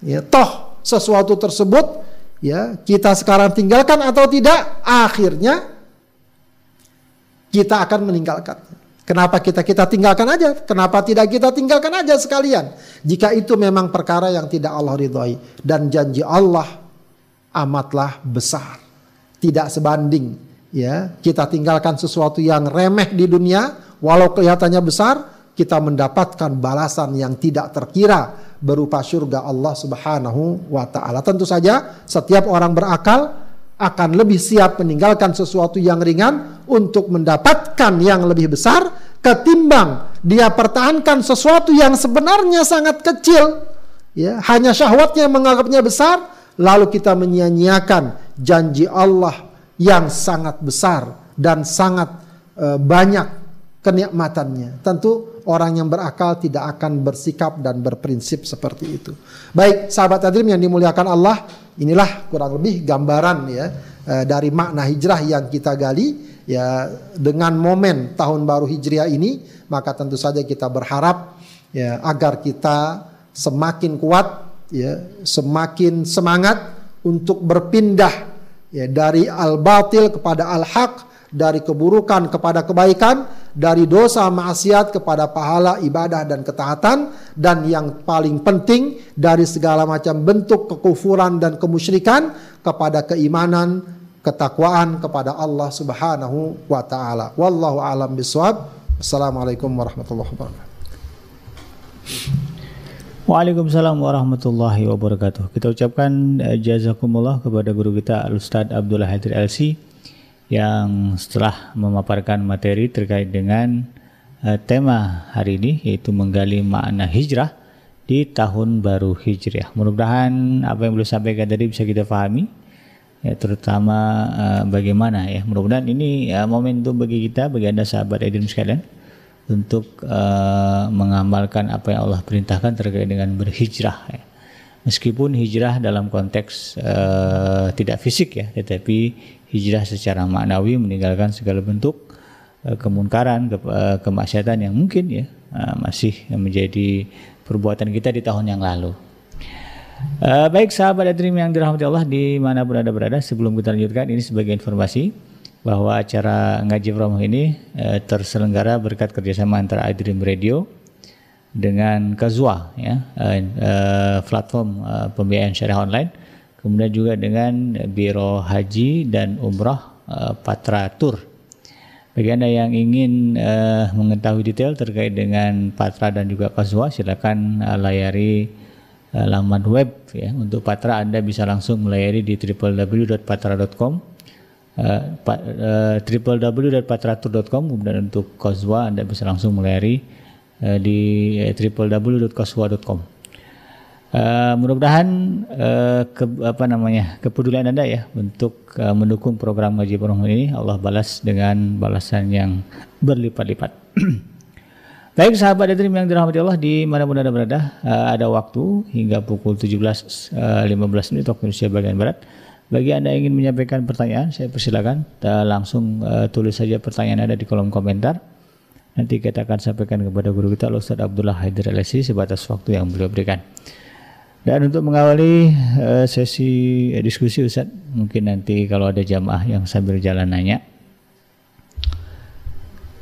Ya, toh sesuatu tersebut ya kita sekarang tinggalkan atau tidak, akhirnya kita akan meninggalkan. Kenapa kita kita tinggalkan aja? Kenapa tidak kita tinggalkan aja sekalian? Jika itu memang perkara yang tidak Allah ridhoi dan janji Allah amatlah besar, tidak sebanding ya kita tinggalkan sesuatu yang remeh di dunia walau kelihatannya besar kita mendapatkan balasan yang tidak terkira berupa surga Allah Subhanahu wa taala. Tentu saja setiap orang berakal akan lebih siap meninggalkan sesuatu yang ringan untuk mendapatkan yang lebih besar ketimbang dia pertahankan sesuatu yang sebenarnya sangat kecil ya hanya syahwatnya menganggapnya besar lalu kita menyia-nyiakan janji Allah yang sangat besar dan sangat uh, banyak kenikmatannya. Tentu orang yang berakal tidak akan bersikap dan berprinsip seperti itu. Baik, sahabat Adrim yang dimuliakan Allah, inilah kurang lebih gambaran ya uh, dari makna hijrah yang kita gali ya dengan momen tahun baru Hijriah ini, maka tentu saja kita berharap ya agar kita semakin kuat ya semakin semangat untuk berpindah ya dari al-batil kepada al-haq, dari keburukan kepada kebaikan, dari dosa maksiat kepada pahala ibadah dan ketaatan dan yang paling penting dari segala macam bentuk kekufuran dan kemusyrikan kepada keimanan, ketakwaan kepada Allah Subhanahu wa taala. Wallahu alam bisawab. Assalamualaikum warahmatullahi wabarakatuh. Waalaikumsalam warahmatullahi wabarakatuh. Kita ucapkan uh, jazakumullah kepada guru kita Al Ustaz Abdullah Hadir LC yang setelah memaparkan materi terkait dengan uh, tema hari ini yaitu menggali makna hijrah di tahun baru Hijriah. Mudah-mudahan apa yang beliau sampaikan tadi bisa kita pahami ya terutama uh, bagaimana ya. Mudah-mudahan ini uh, momentum bagi kita bagi Anda sahabat Edin sekalian untuk uh, mengamalkan apa yang Allah perintahkan terkait dengan berhijrah ya. Meskipun hijrah dalam konteks uh, tidak fisik ya, tetapi hijrah secara maknawi meninggalkan segala bentuk uh, kemunkaran, ke, uh, kemaksiatan yang mungkin ya uh, masih menjadi perbuatan kita di tahun yang lalu. Uh, baik sahabat Adrim yang dirahmati Allah di mana berada sebelum kita lanjutkan ini sebagai informasi bahwa acara ngaji from ini uh, terselenggara berkat kerjasama antara iDream Radio dengan Kazwa ya uh, platform uh, pembiayaan syariah online. Kemudian juga dengan Biro Haji dan Umrah uh, Patra Tour bagi anda yang ingin uh, mengetahui detail terkait dengan Patra dan juga Kazwa silakan uh, layari uh, laman web ya. Untuk Patra anda bisa langsung melayari di www.patra.com uh, uh, www.patratur.com kemudian untuk Kozwa Anda bisa langsung melayari uh, di uh, www.kozwa.com Uh, mudah-mudahan uh, ke, apa namanya kepedulian anda ya untuk uh, mendukung program ngaji Pondok ini Allah balas dengan balasan yang berlipat-lipat. Baik sahabat dan yang dirahmati Allah di mana pun anda berada, uh, ada waktu hingga pukul 17.15 uh, menit waktu Indonesia bagian barat bagi Anda yang ingin menyampaikan pertanyaan, saya persilakan langsung uh, tulis saja pertanyaan Anda di kolom komentar. Nanti kita akan sampaikan kepada guru kita Ustaz Abdullah Haidir Alesi sebatas waktu yang beliau berikan. Dan untuk mengawali uh, sesi uh, diskusi Ustaz, mungkin nanti kalau ada jamaah yang sambil jalan nanya.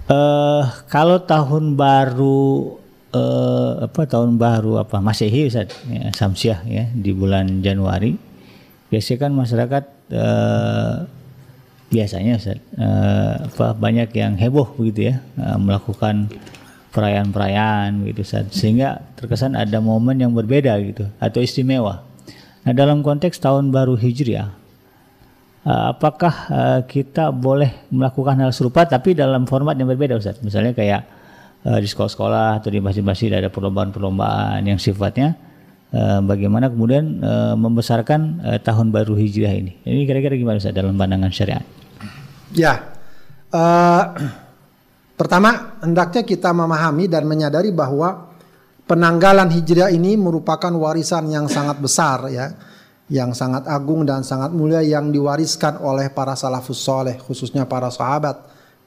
Uh, kalau tahun baru uh, apa tahun baru apa Masehi Ustaz ya, Samsiah ya di bulan Januari biasanya kan masyarakat uh, biasanya uh, apa banyak yang heboh begitu ya uh, melakukan perayaan-perayaan gitu Ustaz. sehingga terkesan ada momen yang berbeda gitu atau istimewa. Nah dalam konteks tahun baru Hijriah uh, apakah uh, kita boleh melakukan hal serupa tapi dalam format yang berbeda Ustaz? Misalnya kayak uh, di sekolah-sekolah atau di masjid-masjid ada perlombaan-perlombaan yang sifatnya bagaimana kemudian membesarkan tahun baru hijriah ini. Ini kira-kira gimana Ustaz dalam pandangan syariat? Ya, uh, pertama hendaknya kita memahami dan menyadari bahwa penanggalan hijriah ini merupakan warisan yang sangat besar ya, yang sangat agung dan sangat mulia yang diwariskan oleh para salafus soleh khususnya para sahabat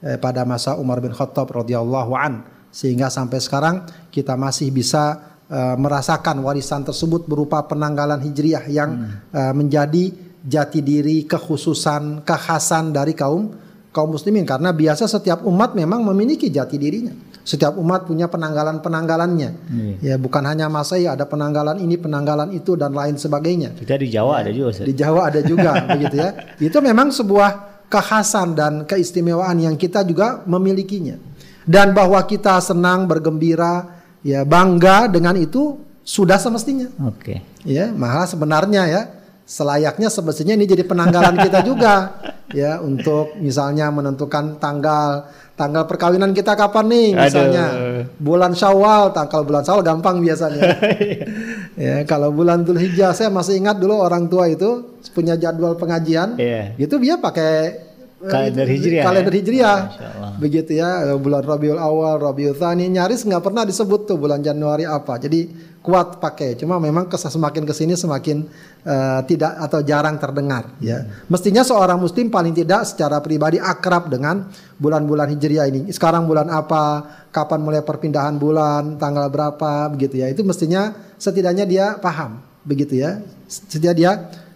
eh, pada masa Umar bin Khattab radhiyallahu an. Sehingga sampai sekarang kita masih bisa uh, merasakan warisan tersebut berupa penanggalan hijriah yang hmm. uh, menjadi jati diri kekhususan kekhasan dari kaum kaum muslimin karena biasa setiap umat memang memiliki jati dirinya. Setiap umat punya penanggalan-penanggalannya. Hmm. Ya, bukan hanya Masai ada penanggalan ini, penanggalan itu dan lain sebagainya. Kita di Jawa ya, ada juga. Di Jawa ada juga begitu ya. Itu memang sebuah kekhasan dan keistimewaan yang kita juga memilikinya. Dan bahwa kita senang, bergembira, ya bangga dengan itu sudah semestinya. Oke. Ya, malah sebenarnya ya selayaknya semestinya ini jadi penanggalan kita juga. Ya untuk misalnya menentukan tanggal tanggal perkawinan kita kapan nih misalnya. Aduh. bulan Syawal tanggal bulan Syawal gampang biasanya. Ya kalau bulan Dzulhijjah saya masih ingat dulu orang tua itu punya jadwal pengajian. Iya. itu dia pakai Kalender Hijriah, kalender ya? Hijriah. Masya Allah. begitu ya bulan Rabiul Awal Rabiul Tsani. Nyaris nggak pernah disebut tuh bulan Januari apa. Jadi kuat pakai cuma memang semakin ke sini semakin eh, tidak atau jarang terdengar ya. Mestinya seorang muslim paling tidak secara pribadi akrab dengan bulan-bulan hijriah ini. Sekarang bulan apa? Kapan mulai perpindahan bulan? Tanggal berapa? Begitu ya. Itu mestinya setidaknya dia paham. Begitu ya. Setidaknya dia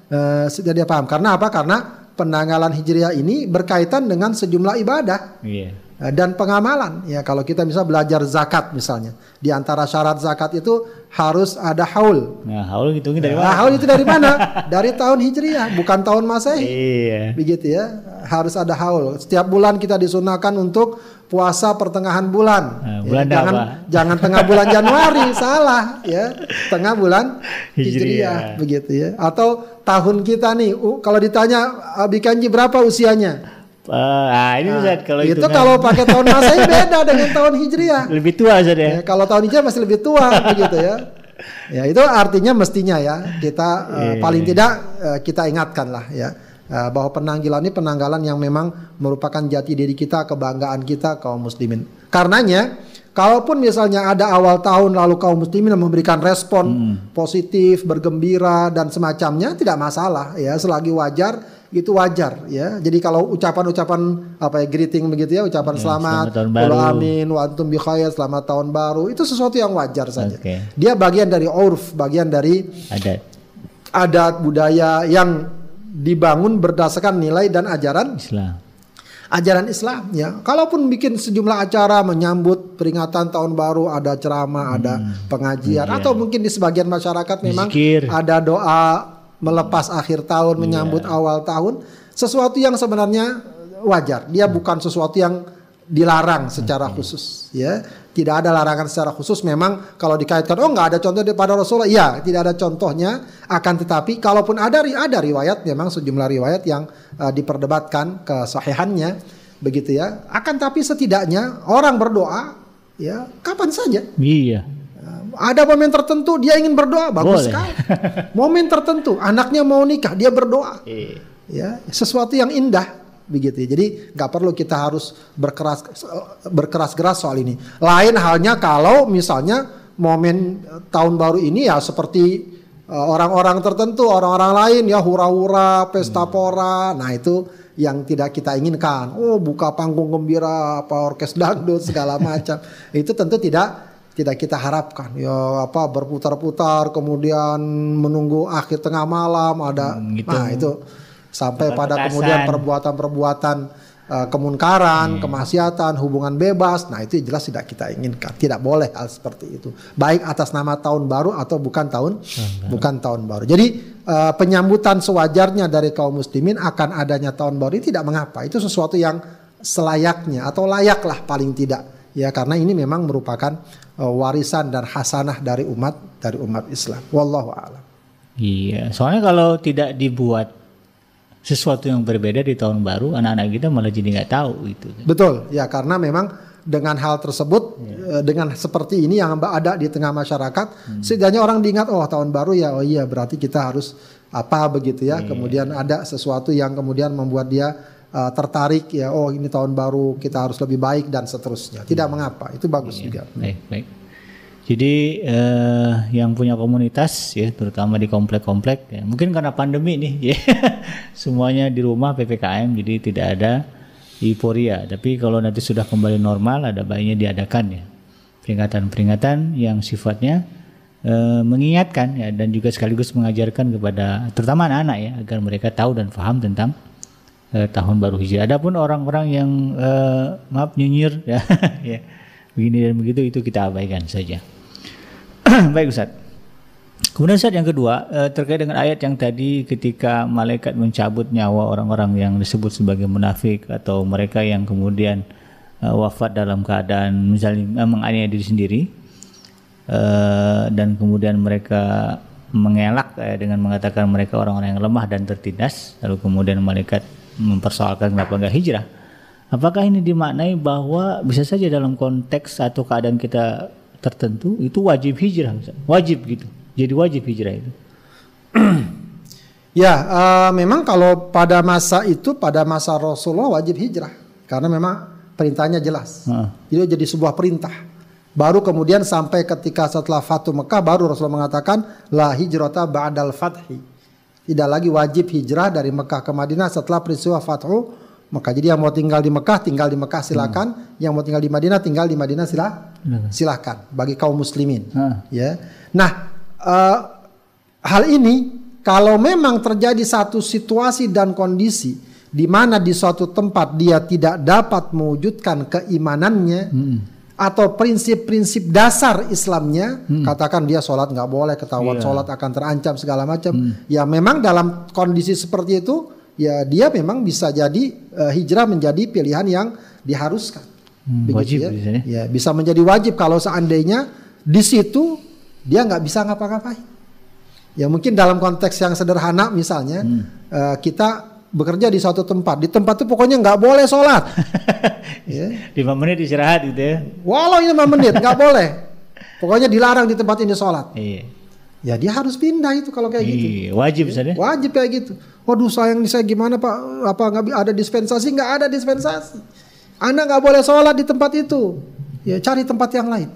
eh, setidaknya dia paham. Karena apa? Karena penanggalan hijriah ini berkaitan dengan sejumlah ibadah Iya. Eh, dan pengamalan ya kalau kita bisa belajar zakat misalnya di antara syarat zakat itu harus ada haul Nah, haul hitungin dari nah, mana? haul itu dari mana dari tahun hijriah bukan tahun masehi Iya. begitu ya harus ada haul setiap bulan kita disunahkan untuk puasa pertengahan bulan Nah, Ya, bulan jangan apa? jangan tengah bulan Januari salah ya tengah bulan Hijriah. hijriah begitu ya atau tahun kita nih uh, kalau ditanya Abi Kanji berapa usianya Eh, ah, ini Ustaz kalau itu kalau pakai tahun masehi beda dengan tahun hijriah lebih tua Ustaz ya. Ya, kalau tahun hijriah masih lebih tua begitu ya. Ya itu artinya mestinya ya kita eh, Iya. paling tidak eh, kita ingatkan lah ya eh, bahwa penanggalan ini penanggalan yang memang merupakan jati diri kita, kebanggaan kita kaum muslimin. Karenanya kalaupun misalnya ada awal tahun lalu kaum muslimin memberikan respon positif, bergembira dan semacamnya tidak masalah ya selagi wajar itu wajar ya. Jadi kalau ucapan-ucapan apa ya greeting begitu ya, ucapan Ya, selamat, selamat amin wa antum bi khair, selamat tahun baru. Itu sesuatu yang wajar saja. Oke. Dia bagian dari urf, bagian dari Ada adat budaya yang dibangun berdasarkan nilai dan ajaran Islam. Ajaran Islam ya. Kalaupun bikin sejumlah acara menyambut peringatan tahun baru, ada ceramah, ada pengajian iya. atau mungkin di sebagian masyarakat memang Zikir. ada doa melepas akhir tahun, menyambut awal tahun, sesuatu yang sebenarnya wajar. Dia bukan sesuatu yang dilarang secara khusus ya. Tidak ada larangan secara khusus memang kalau dikaitkan oh nggak ada contoh daripada Rasulullah. Iya, tidak ada contohnya akan tetapi kalaupun ada ada riwayat memang sejumlah riwayat yang uh, diperdebatkan kesahihannya begitu ya. Akan tapi setidaknya orang berdoa ya kapan saja Iya. ada momen tertentu dia ingin berdoa bagus Boleh. sekali. Momen tertentu anaknya mau nikah dia berdoa. Iya. Ya, sesuatu yang indah begitu. ya. Jadi nggak perlu kita harus berkeras berkeras keras soal ini. Lain halnya kalau misalnya momen eh, tahun baru ini ya seperti eh, orang-orang tertentu, orang-orang lain ya hura-hura, pesta pora. Nah, itu yang tidak kita inginkan. Oh, buka panggung gembira, apa orkes dangdut segala macam. itu tentu tidak tidak kita harapkan ya apa berputar-putar kemudian menunggu akhir tengah malam ada Hmm, gitu. nah itu sampai pada Petasan. kemudian perbuatan-perbuatan eh, kemunkaran, kemaksiatan, hubungan bebas. Nah, itu jelas tidak kita inginkan. Tidak boleh hal seperti itu. Baik atas nama tahun baru atau bukan tahun bukan tahun baru. Jadi eh, penyambutan sewajarnya dari kaum muslimin akan adanya tahun baru ini tidak mengapa. Itu sesuatu yang selayaknya atau layaklah paling tidak. Ya, karena ini memang merupakan eh, warisan dan hasanah dari umat dari umat Islam. Wallahu a'lam. Iya. Soalnya kalau tidak dibuat sesuatu yang berbeda di tahun baru, anak-anak kita malah jadi nggak tahu itu. Betul, ya karena memang dengan hal tersebut, eh, dengan seperti ini yang ada di tengah masyarakat, setidaknya orang diingat, oh tahun baru ya, oh iya berarti kita harus apa begitu ya. Kemudian ada sesuatu yang kemudian membuat dia eh, tertarik ya, oh ini tahun baru kita harus lebih baik dan seterusnya. Tidak mengapa, itu bagus juga. Baik, baik. Jadi eh, yang punya komunitas ya, terutama di komplek-komplek, ya, mungkin karena pandemi nih, ya, semuanya di rumah ppkm, jadi tidak ada euforia. Tapi kalau nanti sudah kembali normal, ada baiknya diadakan ya peringatan-peringatan yang sifatnya eh, mengingatkan ya dan juga sekaligus mengajarkan kepada terutama anak-anak ya agar mereka tahu dan paham tentang eh, tahun baru hijriah. Adapun orang-orang yang eh, maaf nyinyir ya, ya begini dan begitu itu kita abaikan saja. Baik Ustaz. Kemudian saat yang kedua eh, terkait dengan ayat yang tadi ketika malaikat mencabut nyawa orang-orang yang disebut sebagai munafik atau mereka yang kemudian eh, wafat dalam keadaan misalnya eh, menganiaya diri sendiri dan kemudian mereka mengelak dengan mengatakan mereka orang-orang yang lemah dan tertindas lalu kemudian malaikat mempersoalkan kenapa enggak hijrah. Apakah ini dimaknai bahwa bisa saja dalam konteks atau keadaan kita tertentu itu wajib hijrah, wajib gitu. Jadi wajib hijrah itu. Ya, uh, memang kalau pada masa itu, pada masa Rasulullah wajib hijrah, karena memang perintahnya jelas. Heeh. Itu jadi sebuah perintah. Baru kemudian sampai ketika setelah Fatu Mekah, baru Rasulullah mengatakan la hijrata ba'dal fathi. Tidak lagi wajib hijrah dari Mekah ke Madinah setelah peristiwa Fathu Mekah. Jadi yang mau tinggal di Mekah, tinggal di Mekah silakan. Yang mau tinggal di Madinah, tinggal di Madinah sila, silakan. Bagi kaum muslimin. Heeh. Ya. Nah, eh, hal ini kalau memang terjadi satu situasi dan kondisi di mana di suatu tempat dia tidak dapat mewujudkan keimanannya atau prinsip-prinsip dasar Islamnya, katakan dia sholat nggak boleh, ketahuan Iya. sholat akan terancam segala macam. Ya memang dalam kondisi seperti itu, ya dia memang bisa jadi eh, hijrah menjadi pilihan yang diharuskan. Hmm, Begitu wajib ya. Ya, bisa menjadi wajib kalau seandainya di situ dia nggak bisa ngapa-ngapain. Ya mungkin dalam konteks yang sederhana misalnya Hmm. eh, kita bekerja di suatu tempat, di tempat itu pokoknya nggak boleh sholat. ya. 5 menit istirahat gitu ya. Walau ini 5 menit nggak boleh. Pokoknya dilarang di tempat ini sholat. Iya. Ya dia harus pindah itu kalau kayak gitu. Iya, wajib Ustaz ya. Wajib kayak gitu. Waduh sayang saya gimana pak? Apa nggak ada dispensasi? Nggak ada dispensasi. Anda nggak boleh sholat di tempat itu. Ya cari tempat yang lain.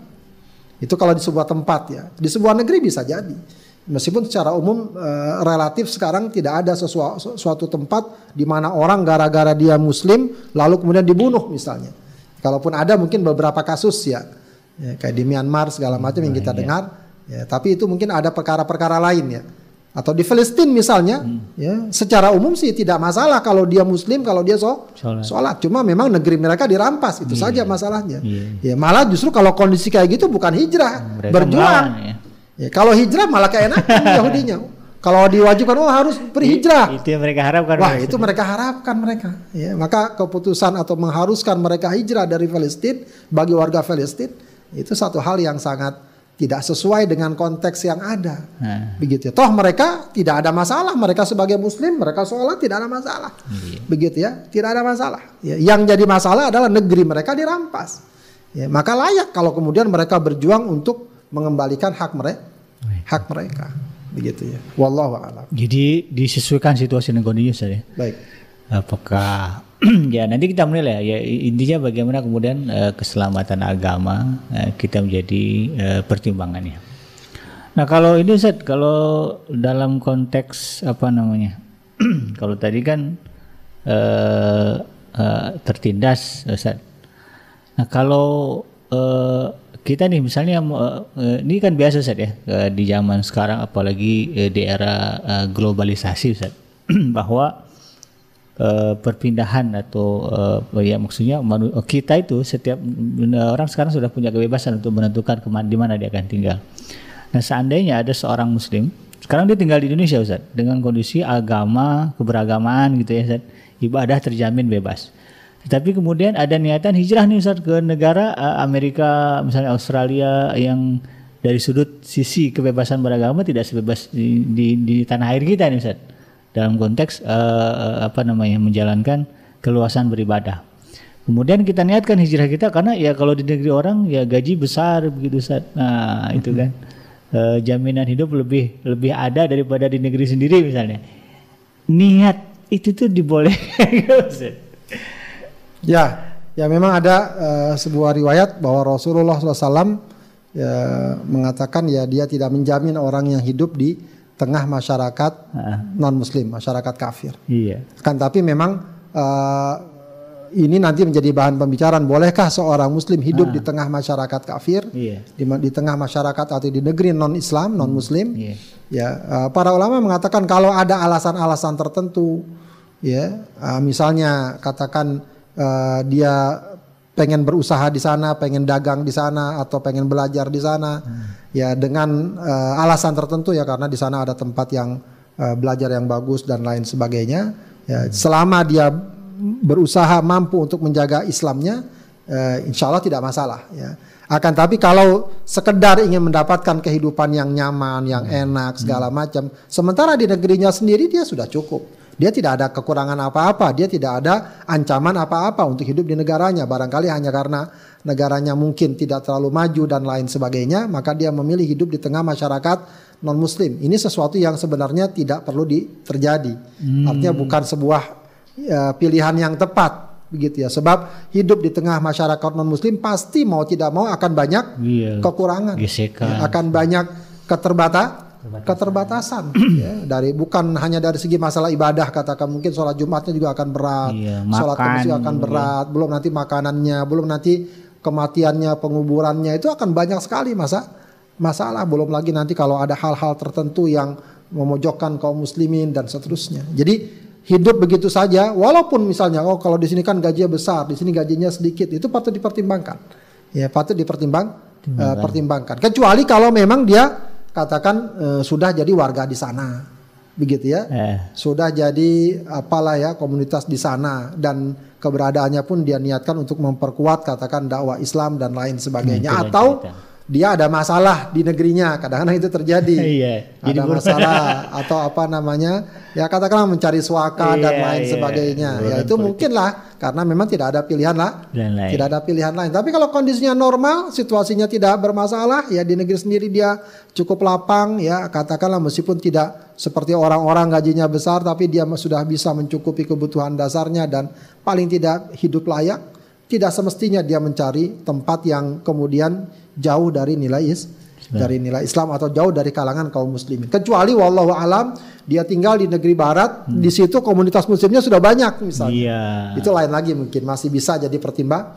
Itu kalau di sebuah tempat ya. Di sebuah negeri bisa jadi. Meskipun secara umum eh, relatif sekarang tidak ada sesuatu, suatu tempat di mana orang gara-gara dia Muslim lalu kemudian dibunuh misalnya. Kalaupun ada mungkin beberapa kasus ya, ya kayak di Myanmar segala macam yang kita dengar. Ya, tapi itu mungkin ada perkara-perkara lain ya. Atau di Palestina misalnya, ya secara umum sih tidak masalah kalau dia Muslim, kalau dia so, Sholat. sholat. Cuma memang negeri mereka dirampas itu saja masalahnya. Iya. Ya malah justru kalau kondisi kayak gitu bukan hijrah, Mereka berjuang. melawan, ya. Ya, kalau hijrah malah keenakan Yahudinya. Kalau diwajibkan oh harus berhijrah. Itu yang mereka harapkan. Wah, itu mereka harapkan mereka. Ya, maka keputusan atau mengharuskan mereka hijrah dari Palestina bagi warga Palestina itu satu hal yang sangat tidak sesuai dengan konteks yang ada. Nah, Begitu ya. Toh mereka tidak ada masalah. Mereka sebagai muslim, mereka sholat tidak ada masalah. Begitu ya. Tidak ada masalah. Ya, yang jadi masalah adalah negeri mereka dirampas. Ya, maka layak kalau kemudian mereka berjuang untuk mengembalikan hak mereka. Hak mereka. Begitu ya. Wallahu a'lam. Jadi disesuaikan situasi dan Ustaz ya. Baik. Apakah ya nanti kita menilai ya intinya bagaimana kemudian eh, keselamatan agama eh, kita menjadi eh, pertimbangannya. Nah kalau ini Ustaz, kalau dalam konteks apa namanya? kalau tadi kan eh, eh, tertindas Ustaz. Nah kalau eh, kita nih misalnya ini kan biasa Ustaz ya di zaman sekarang apalagi di era globalisasi Ustaz bahwa eh, perpindahan atau eh, ya maksudnya manu- kita itu setiap eh, orang sekarang sudah punya kebebasan untuk menentukan ke mana di mana dia akan tinggal. Nah seandainya ada seorang muslim sekarang dia tinggal di Indonesia Ustaz dengan kondisi agama keberagamaan gitu ya Ustaz ibadah terjamin bebas. Tetapi kemudian ada niatan hijrah nih Ustaz ke negara eh, Amerika misalnya Australia yang dari sudut sisi kebebasan beragama tidak sebebas di, di, di tanah air kita nih Ustaz dalam konteks eh, apa namanya menjalankan keluasan beribadah. Kemudian kita niatkan hijrah kita karena ya kalau di negeri orang ya gaji besar begitu Ustaz. Nah, itu kan Eh, jaminan hidup lebih lebih ada daripada di negeri sendiri misalnya. Niat itu tuh dibolehkan. Ya, ya memang ada eh, sebuah riwayat bahwa Rasulullah SAW ya, mengatakan ya dia tidak menjamin orang yang hidup di tengah masyarakat non Muslim, masyarakat kafir. Iya. Kan tapi memang eh, ini nanti menjadi bahan pembicaraan. Bolehkah seorang Muslim hidup di tengah masyarakat kafir, Iya. di, di tengah masyarakat atau di negeri non Islam, non Muslim? Iya. Ya, eh, para ulama mengatakan kalau ada alasan-alasan tertentu, ya, eh, misalnya katakan eh, dia pengen berusaha di sana, pengen dagang di sana atau pengen belajar di sana hmm. ya dengan uh, alasan tertentu ya karena di sana ada tempat yang uh, belajar yang bagus dan lain sebagainya ya hmm. selama dia berusaha mampu untuk menjaga Islamnya uh, insya Allah tidak masalah ya akan tapi kalau sekedar ingin mendapatkan kehidupan yang nyaman yang hmm. enak segala hmm. macam sementara di negerinya sendiri dia sudah cukup dia tidak ada kekurangan apa-apa, dia tidak ada ancaman apa-apa untuk hidup di negaranya. Barangkali hanya karena negaranya mungkin tidak terlalu maju dan lain sebagainya, maka dia memilih hidup di tengah masyarakat non-muslim. Ini sesuatu yang sebenarnya tidak perlu di, terjadi. Hmm. Artinya bukan sebuah ya, pilihan yang tepat begitu ya. Sebab hidup di tengah masyarakat non-muslim pasti mau tidak mau akan banyak iya, kekurangan. Gesekan. Akan banyak keterbatasan. Keterbatasan ya. Dari bukan hanya dari segi masalah ibadah katakan mungkin sholat jumatnya juga akan berat iya, sholat kamis juga akan berat belum nanti makanannya belum nanti kematiannya penguburannya itu akan banyak sekali masa masalah. Belum lagi nanti kalau ada hal-hal tertentu yang memojokkan kaum muslimin dan seterusnya. Jadi hidup begitu saja walaupun misalnya oh kalau di sini kan gajinya besar di sini gajinya sedikit itu patut dipertimbangkan. Ya patut dipertimbang uh, pertimbangkan. Kecuali kalau memang dia katakan uh, sudah jadi warga di sana. Begitu ya. Eh. sudah jadi apalah ya komunitas di sana. Dan keberadaannya pun dia niatkan untuk memperkuat katakan dakwah Islam dan lain sebagainya. Hmm, atau cerita dia ada masalah di negerinya. Kadang-kadang itu terjadi. Iya, ada masalah atau apa namanya. Ya katakanlah mencari suaka iya, dan lain iya, sebagainya. ya itu mungkin lah karena memang tidak ada pilihan lah. Tidak ada pilihan lain. Tapi kalau kondisinya normal situasinya tidak bermasalah ya di negeri sendiri dia cukup lapang ya. Katakanlah meskipun tidak seperti orang-orang gajinya besar tapi dia sudah bisa mencukupi kebutuhan dasarnya dan paling tidak hidup layak. Tidak semestinya dia mencari tempat yang kemudian jauh dari nilai is dari nilai Islam atau jauh dari kalangan kaum muslimin. Kecuali wallahu alam dia tinggal di negeri barat, hmm. di situ komunitas muslimnya sudah banyak misalnya. Yeah. Itu lain lagi mungkin masih bisa jadi pertimbang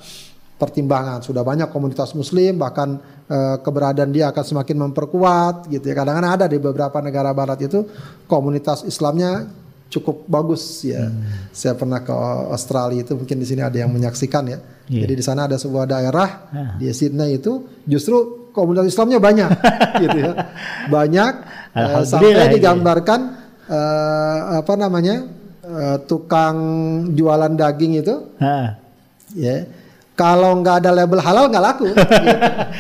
pertimbangan. Sudah banyak komunitas muslim bahkan uh, keberadaan dia akan semakin memperkuat gitu ya. Kadang-kadang ada di beberapa negara barat itu komunitas Islamnya cukup bagus ya. Hmm. Saya pernah ke Australia itu mungkin di sini ada yang menyaksikan ya. Yeah. Jadi di sana ada sebuah daerah yeah. di Sydney itu justru komunitas Islamnya banyak gitu ya. Banyak uh, sampai digambarkan uh, apa namanya? Uh, tukang jualan daging itu. Ha. Ya. Kalau nggak ada label halal nggak laku. gitu.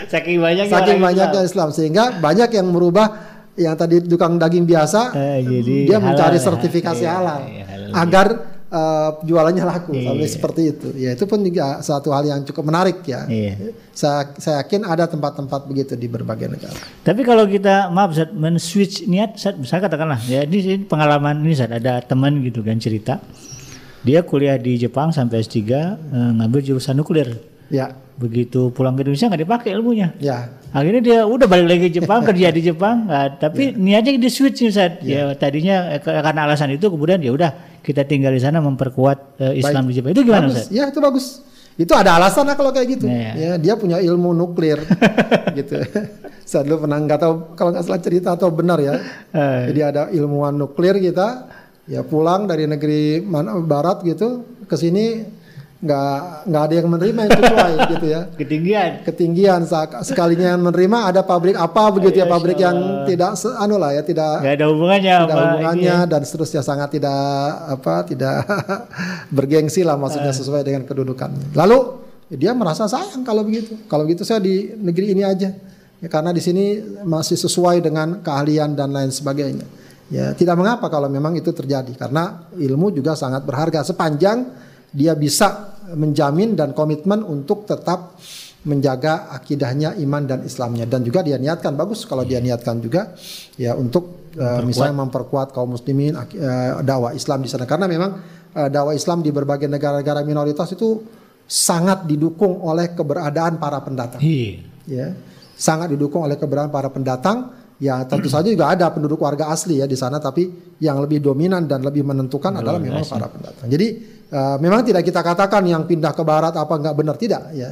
Saking banyak Saking banyaknya Islam. Islam sehingga banyak yang merubah yang tadi tukang daging biasa eh, jadi dia mencari halal, sertifikasi ya, halal ya, halal agar uh, jualannya laku iya. sampai seperti itu. Ya itu pun juga satu hal yang cukup menarik ya. Iya. saya saya yakin ada tempat-tempat begitu di berbagai negara. Tapi kalau kita maaf saat men-switch niat saat misalnya katakanlah. Ya ini pengalaman ini saat ada teman gitu kan cerita. Dia kuliah di Jepang sampai S3 uh, eh, ngambil jurusan nuklir ya begitu pulang ke Indonesia nggak dipakai ilmunya. Ya. Akhirnya dia udah balik lagi ke Jepang kerja di Jepang, nggak, tapi ya. niatnya di switch nih saat ya. ya tadinya eh, karena alasan itu kemudian ya udah kita tinggal di sana memperkuat uh, Islam Baik. di Jepang. Itu gimana bagus. Ya itu bagus. Itu ada alasan lah kalau kayak gitu. Ya, ya. dia punya ilmu nuklir gitu. Saya dulu pernah nggak tahu kalau nggak salah cerita atau benar ya. Uh. Jadi ada ilmuwan nuklir kita ya pulang dari negeri mana, barat gitu ke sini nggak nggak ada yang menerima yang sesuai gitu ya. Ketinggian. Ketinggian sekalinya yang menerima ada pabrik apa begitu ya iya, pabrik yang tidak anu lah ya tidak nggak ada hubungannya tidak hubungannya ya. dan seterusnya sangat tidak apa tidak bergengsi lah maksudnya uh. sesuai dengan kedudukannya lalu dia merasa sayang kalau begitu. Kalau gitu saya di negeri ini aja. Ya, karena di sini masih sesuai dengan keahlian dan lain sebagainya. Ya tidak mengapa kalau memang itu terjadi. Karena ilmu juga sangat berharga. Sepanjang dia bisa menjamin dan komitmen untuk tetap menjaga akidahnya, iman dan Islamnya dan juga dia niatkan bagus kalau dia niatkan juga ya untuk uh, misalnya memperkuat kaum muslimin uh, dakwah Islam di sana karena memang uh, dakwah Islam di berbagai negara-negara minoritas itu sangat didukung oleh keberadaan para pendatang. Iya. Ya. Sangat didukung oleh keberadaan para pendatang Ya tentu saja juga ada penduduk warga asli ya di sana, tapi yang lebih dominan dan lebih menentukan adalah memang para pendatang. Jadi uh, memang tidak kita katakan yang pindah ke barat apa nggak benar tidak ya.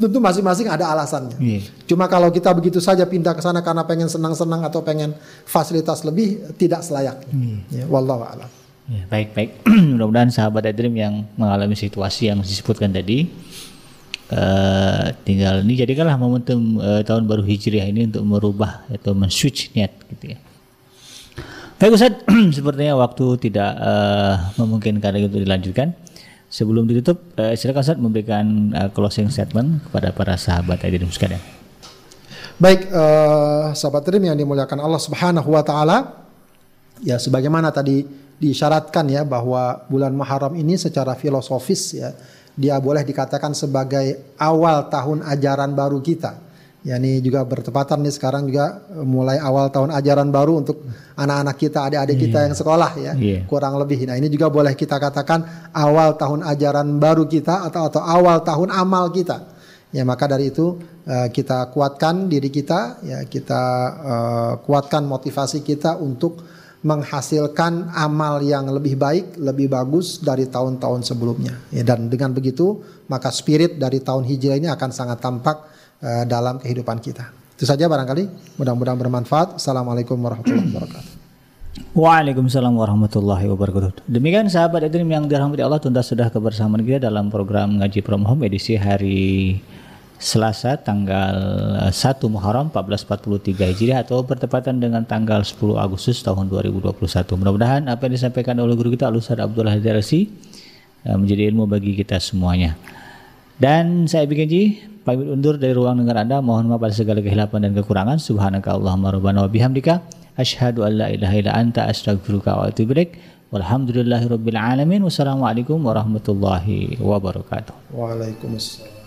Tentu masing-masing ada alasannya. Yeah. Cuma kalau kita begitu saja pindah ke sana karena pengen senang-senang atau pengen fasilitas lebih tidak selayaknya. Yeah. Ya, wallahu a'lam. Ya, baik baik. Mudah-mudahan sahabat Adrim yang mengalami situasi yang disebutkan tadi uh, tinggal ini jadikanlah momentum uh, tahun baru Hijriah ini untuk merubah atau men-switch niat gitu ya. Baik Ustaz, sepertinya waktu tidak uh, memungkinkan lagi untuk dilanjutkan. Sebelum ditutup, uh, silakan Ustaz memberikan uh, closing statement kepada para sahabat Aidin sekalian. Baik, uh, sahabat Trim yang dimuliakan Allah Subhanahu wa taala, ya sebagaimana tadi disyaratkan ya bahwa bulan Muharram ini secara filosofis ya dia boleh dikatakan sebagai awal tahun ajaran baru kita. Ya ini juga bertepatan nih sekarang juga eh, mulai awal tahun ajaran baru untuk anak-anak kita, adik-adik yeah. kita iya. yang sekolah ya. Yeah. Kurang lebih. Nah, ini juga boleh kita katakan awal tahun ajaran baru kita atau atau awal tahun amal kita. Ya, maka dari itu uh, kita kuatkan diri kita, ya kita uh, kuatkan motivasi kita untuk menghasilkan amal yang lebih baik, lebih bagus dari tahun-tahun sebelumnya. Ya, dan dengan begitu, maka spirit dari tahun Hijrah ini akan sangat tampak uh, dalam kehidupan kita. Itu saja barangkali. Mudah-mudahan bermanfaat. Assalamualaikum warahmatullahi wabarakatuh. Waalaikumsalam warahmatullahi wabarakatuh. Demikian sahabat Edrim yang dirahmati Allah tuntas sudah kebersamaan kita dalam program Ngaji From Home edisi hari Selasa tanggal 1 eh, Muharram 1443 Hijriah atau bertepatan dengan tanggal 10 Agustus tahun 2021. Mudah-mudahan apa yang disampaikan oleh guru kita Al-Ustaz Abdullah eh, menjadi ilmu bagi kita semuanya. Dan saya bikin pamit undur dari ruang dengar Anda. Mohon maaf atas segala kehilapan dan kekurangan. Subhanaka Allahumma rabbana wa bihamdika. Asyhadu an la ilaha illa anta astaghfiruka wa atubu ilaik. Walhamdulillahirabbil alamin. Wassalamualaikum warahmatullahi wabarakatuh. Waalaikumsalam.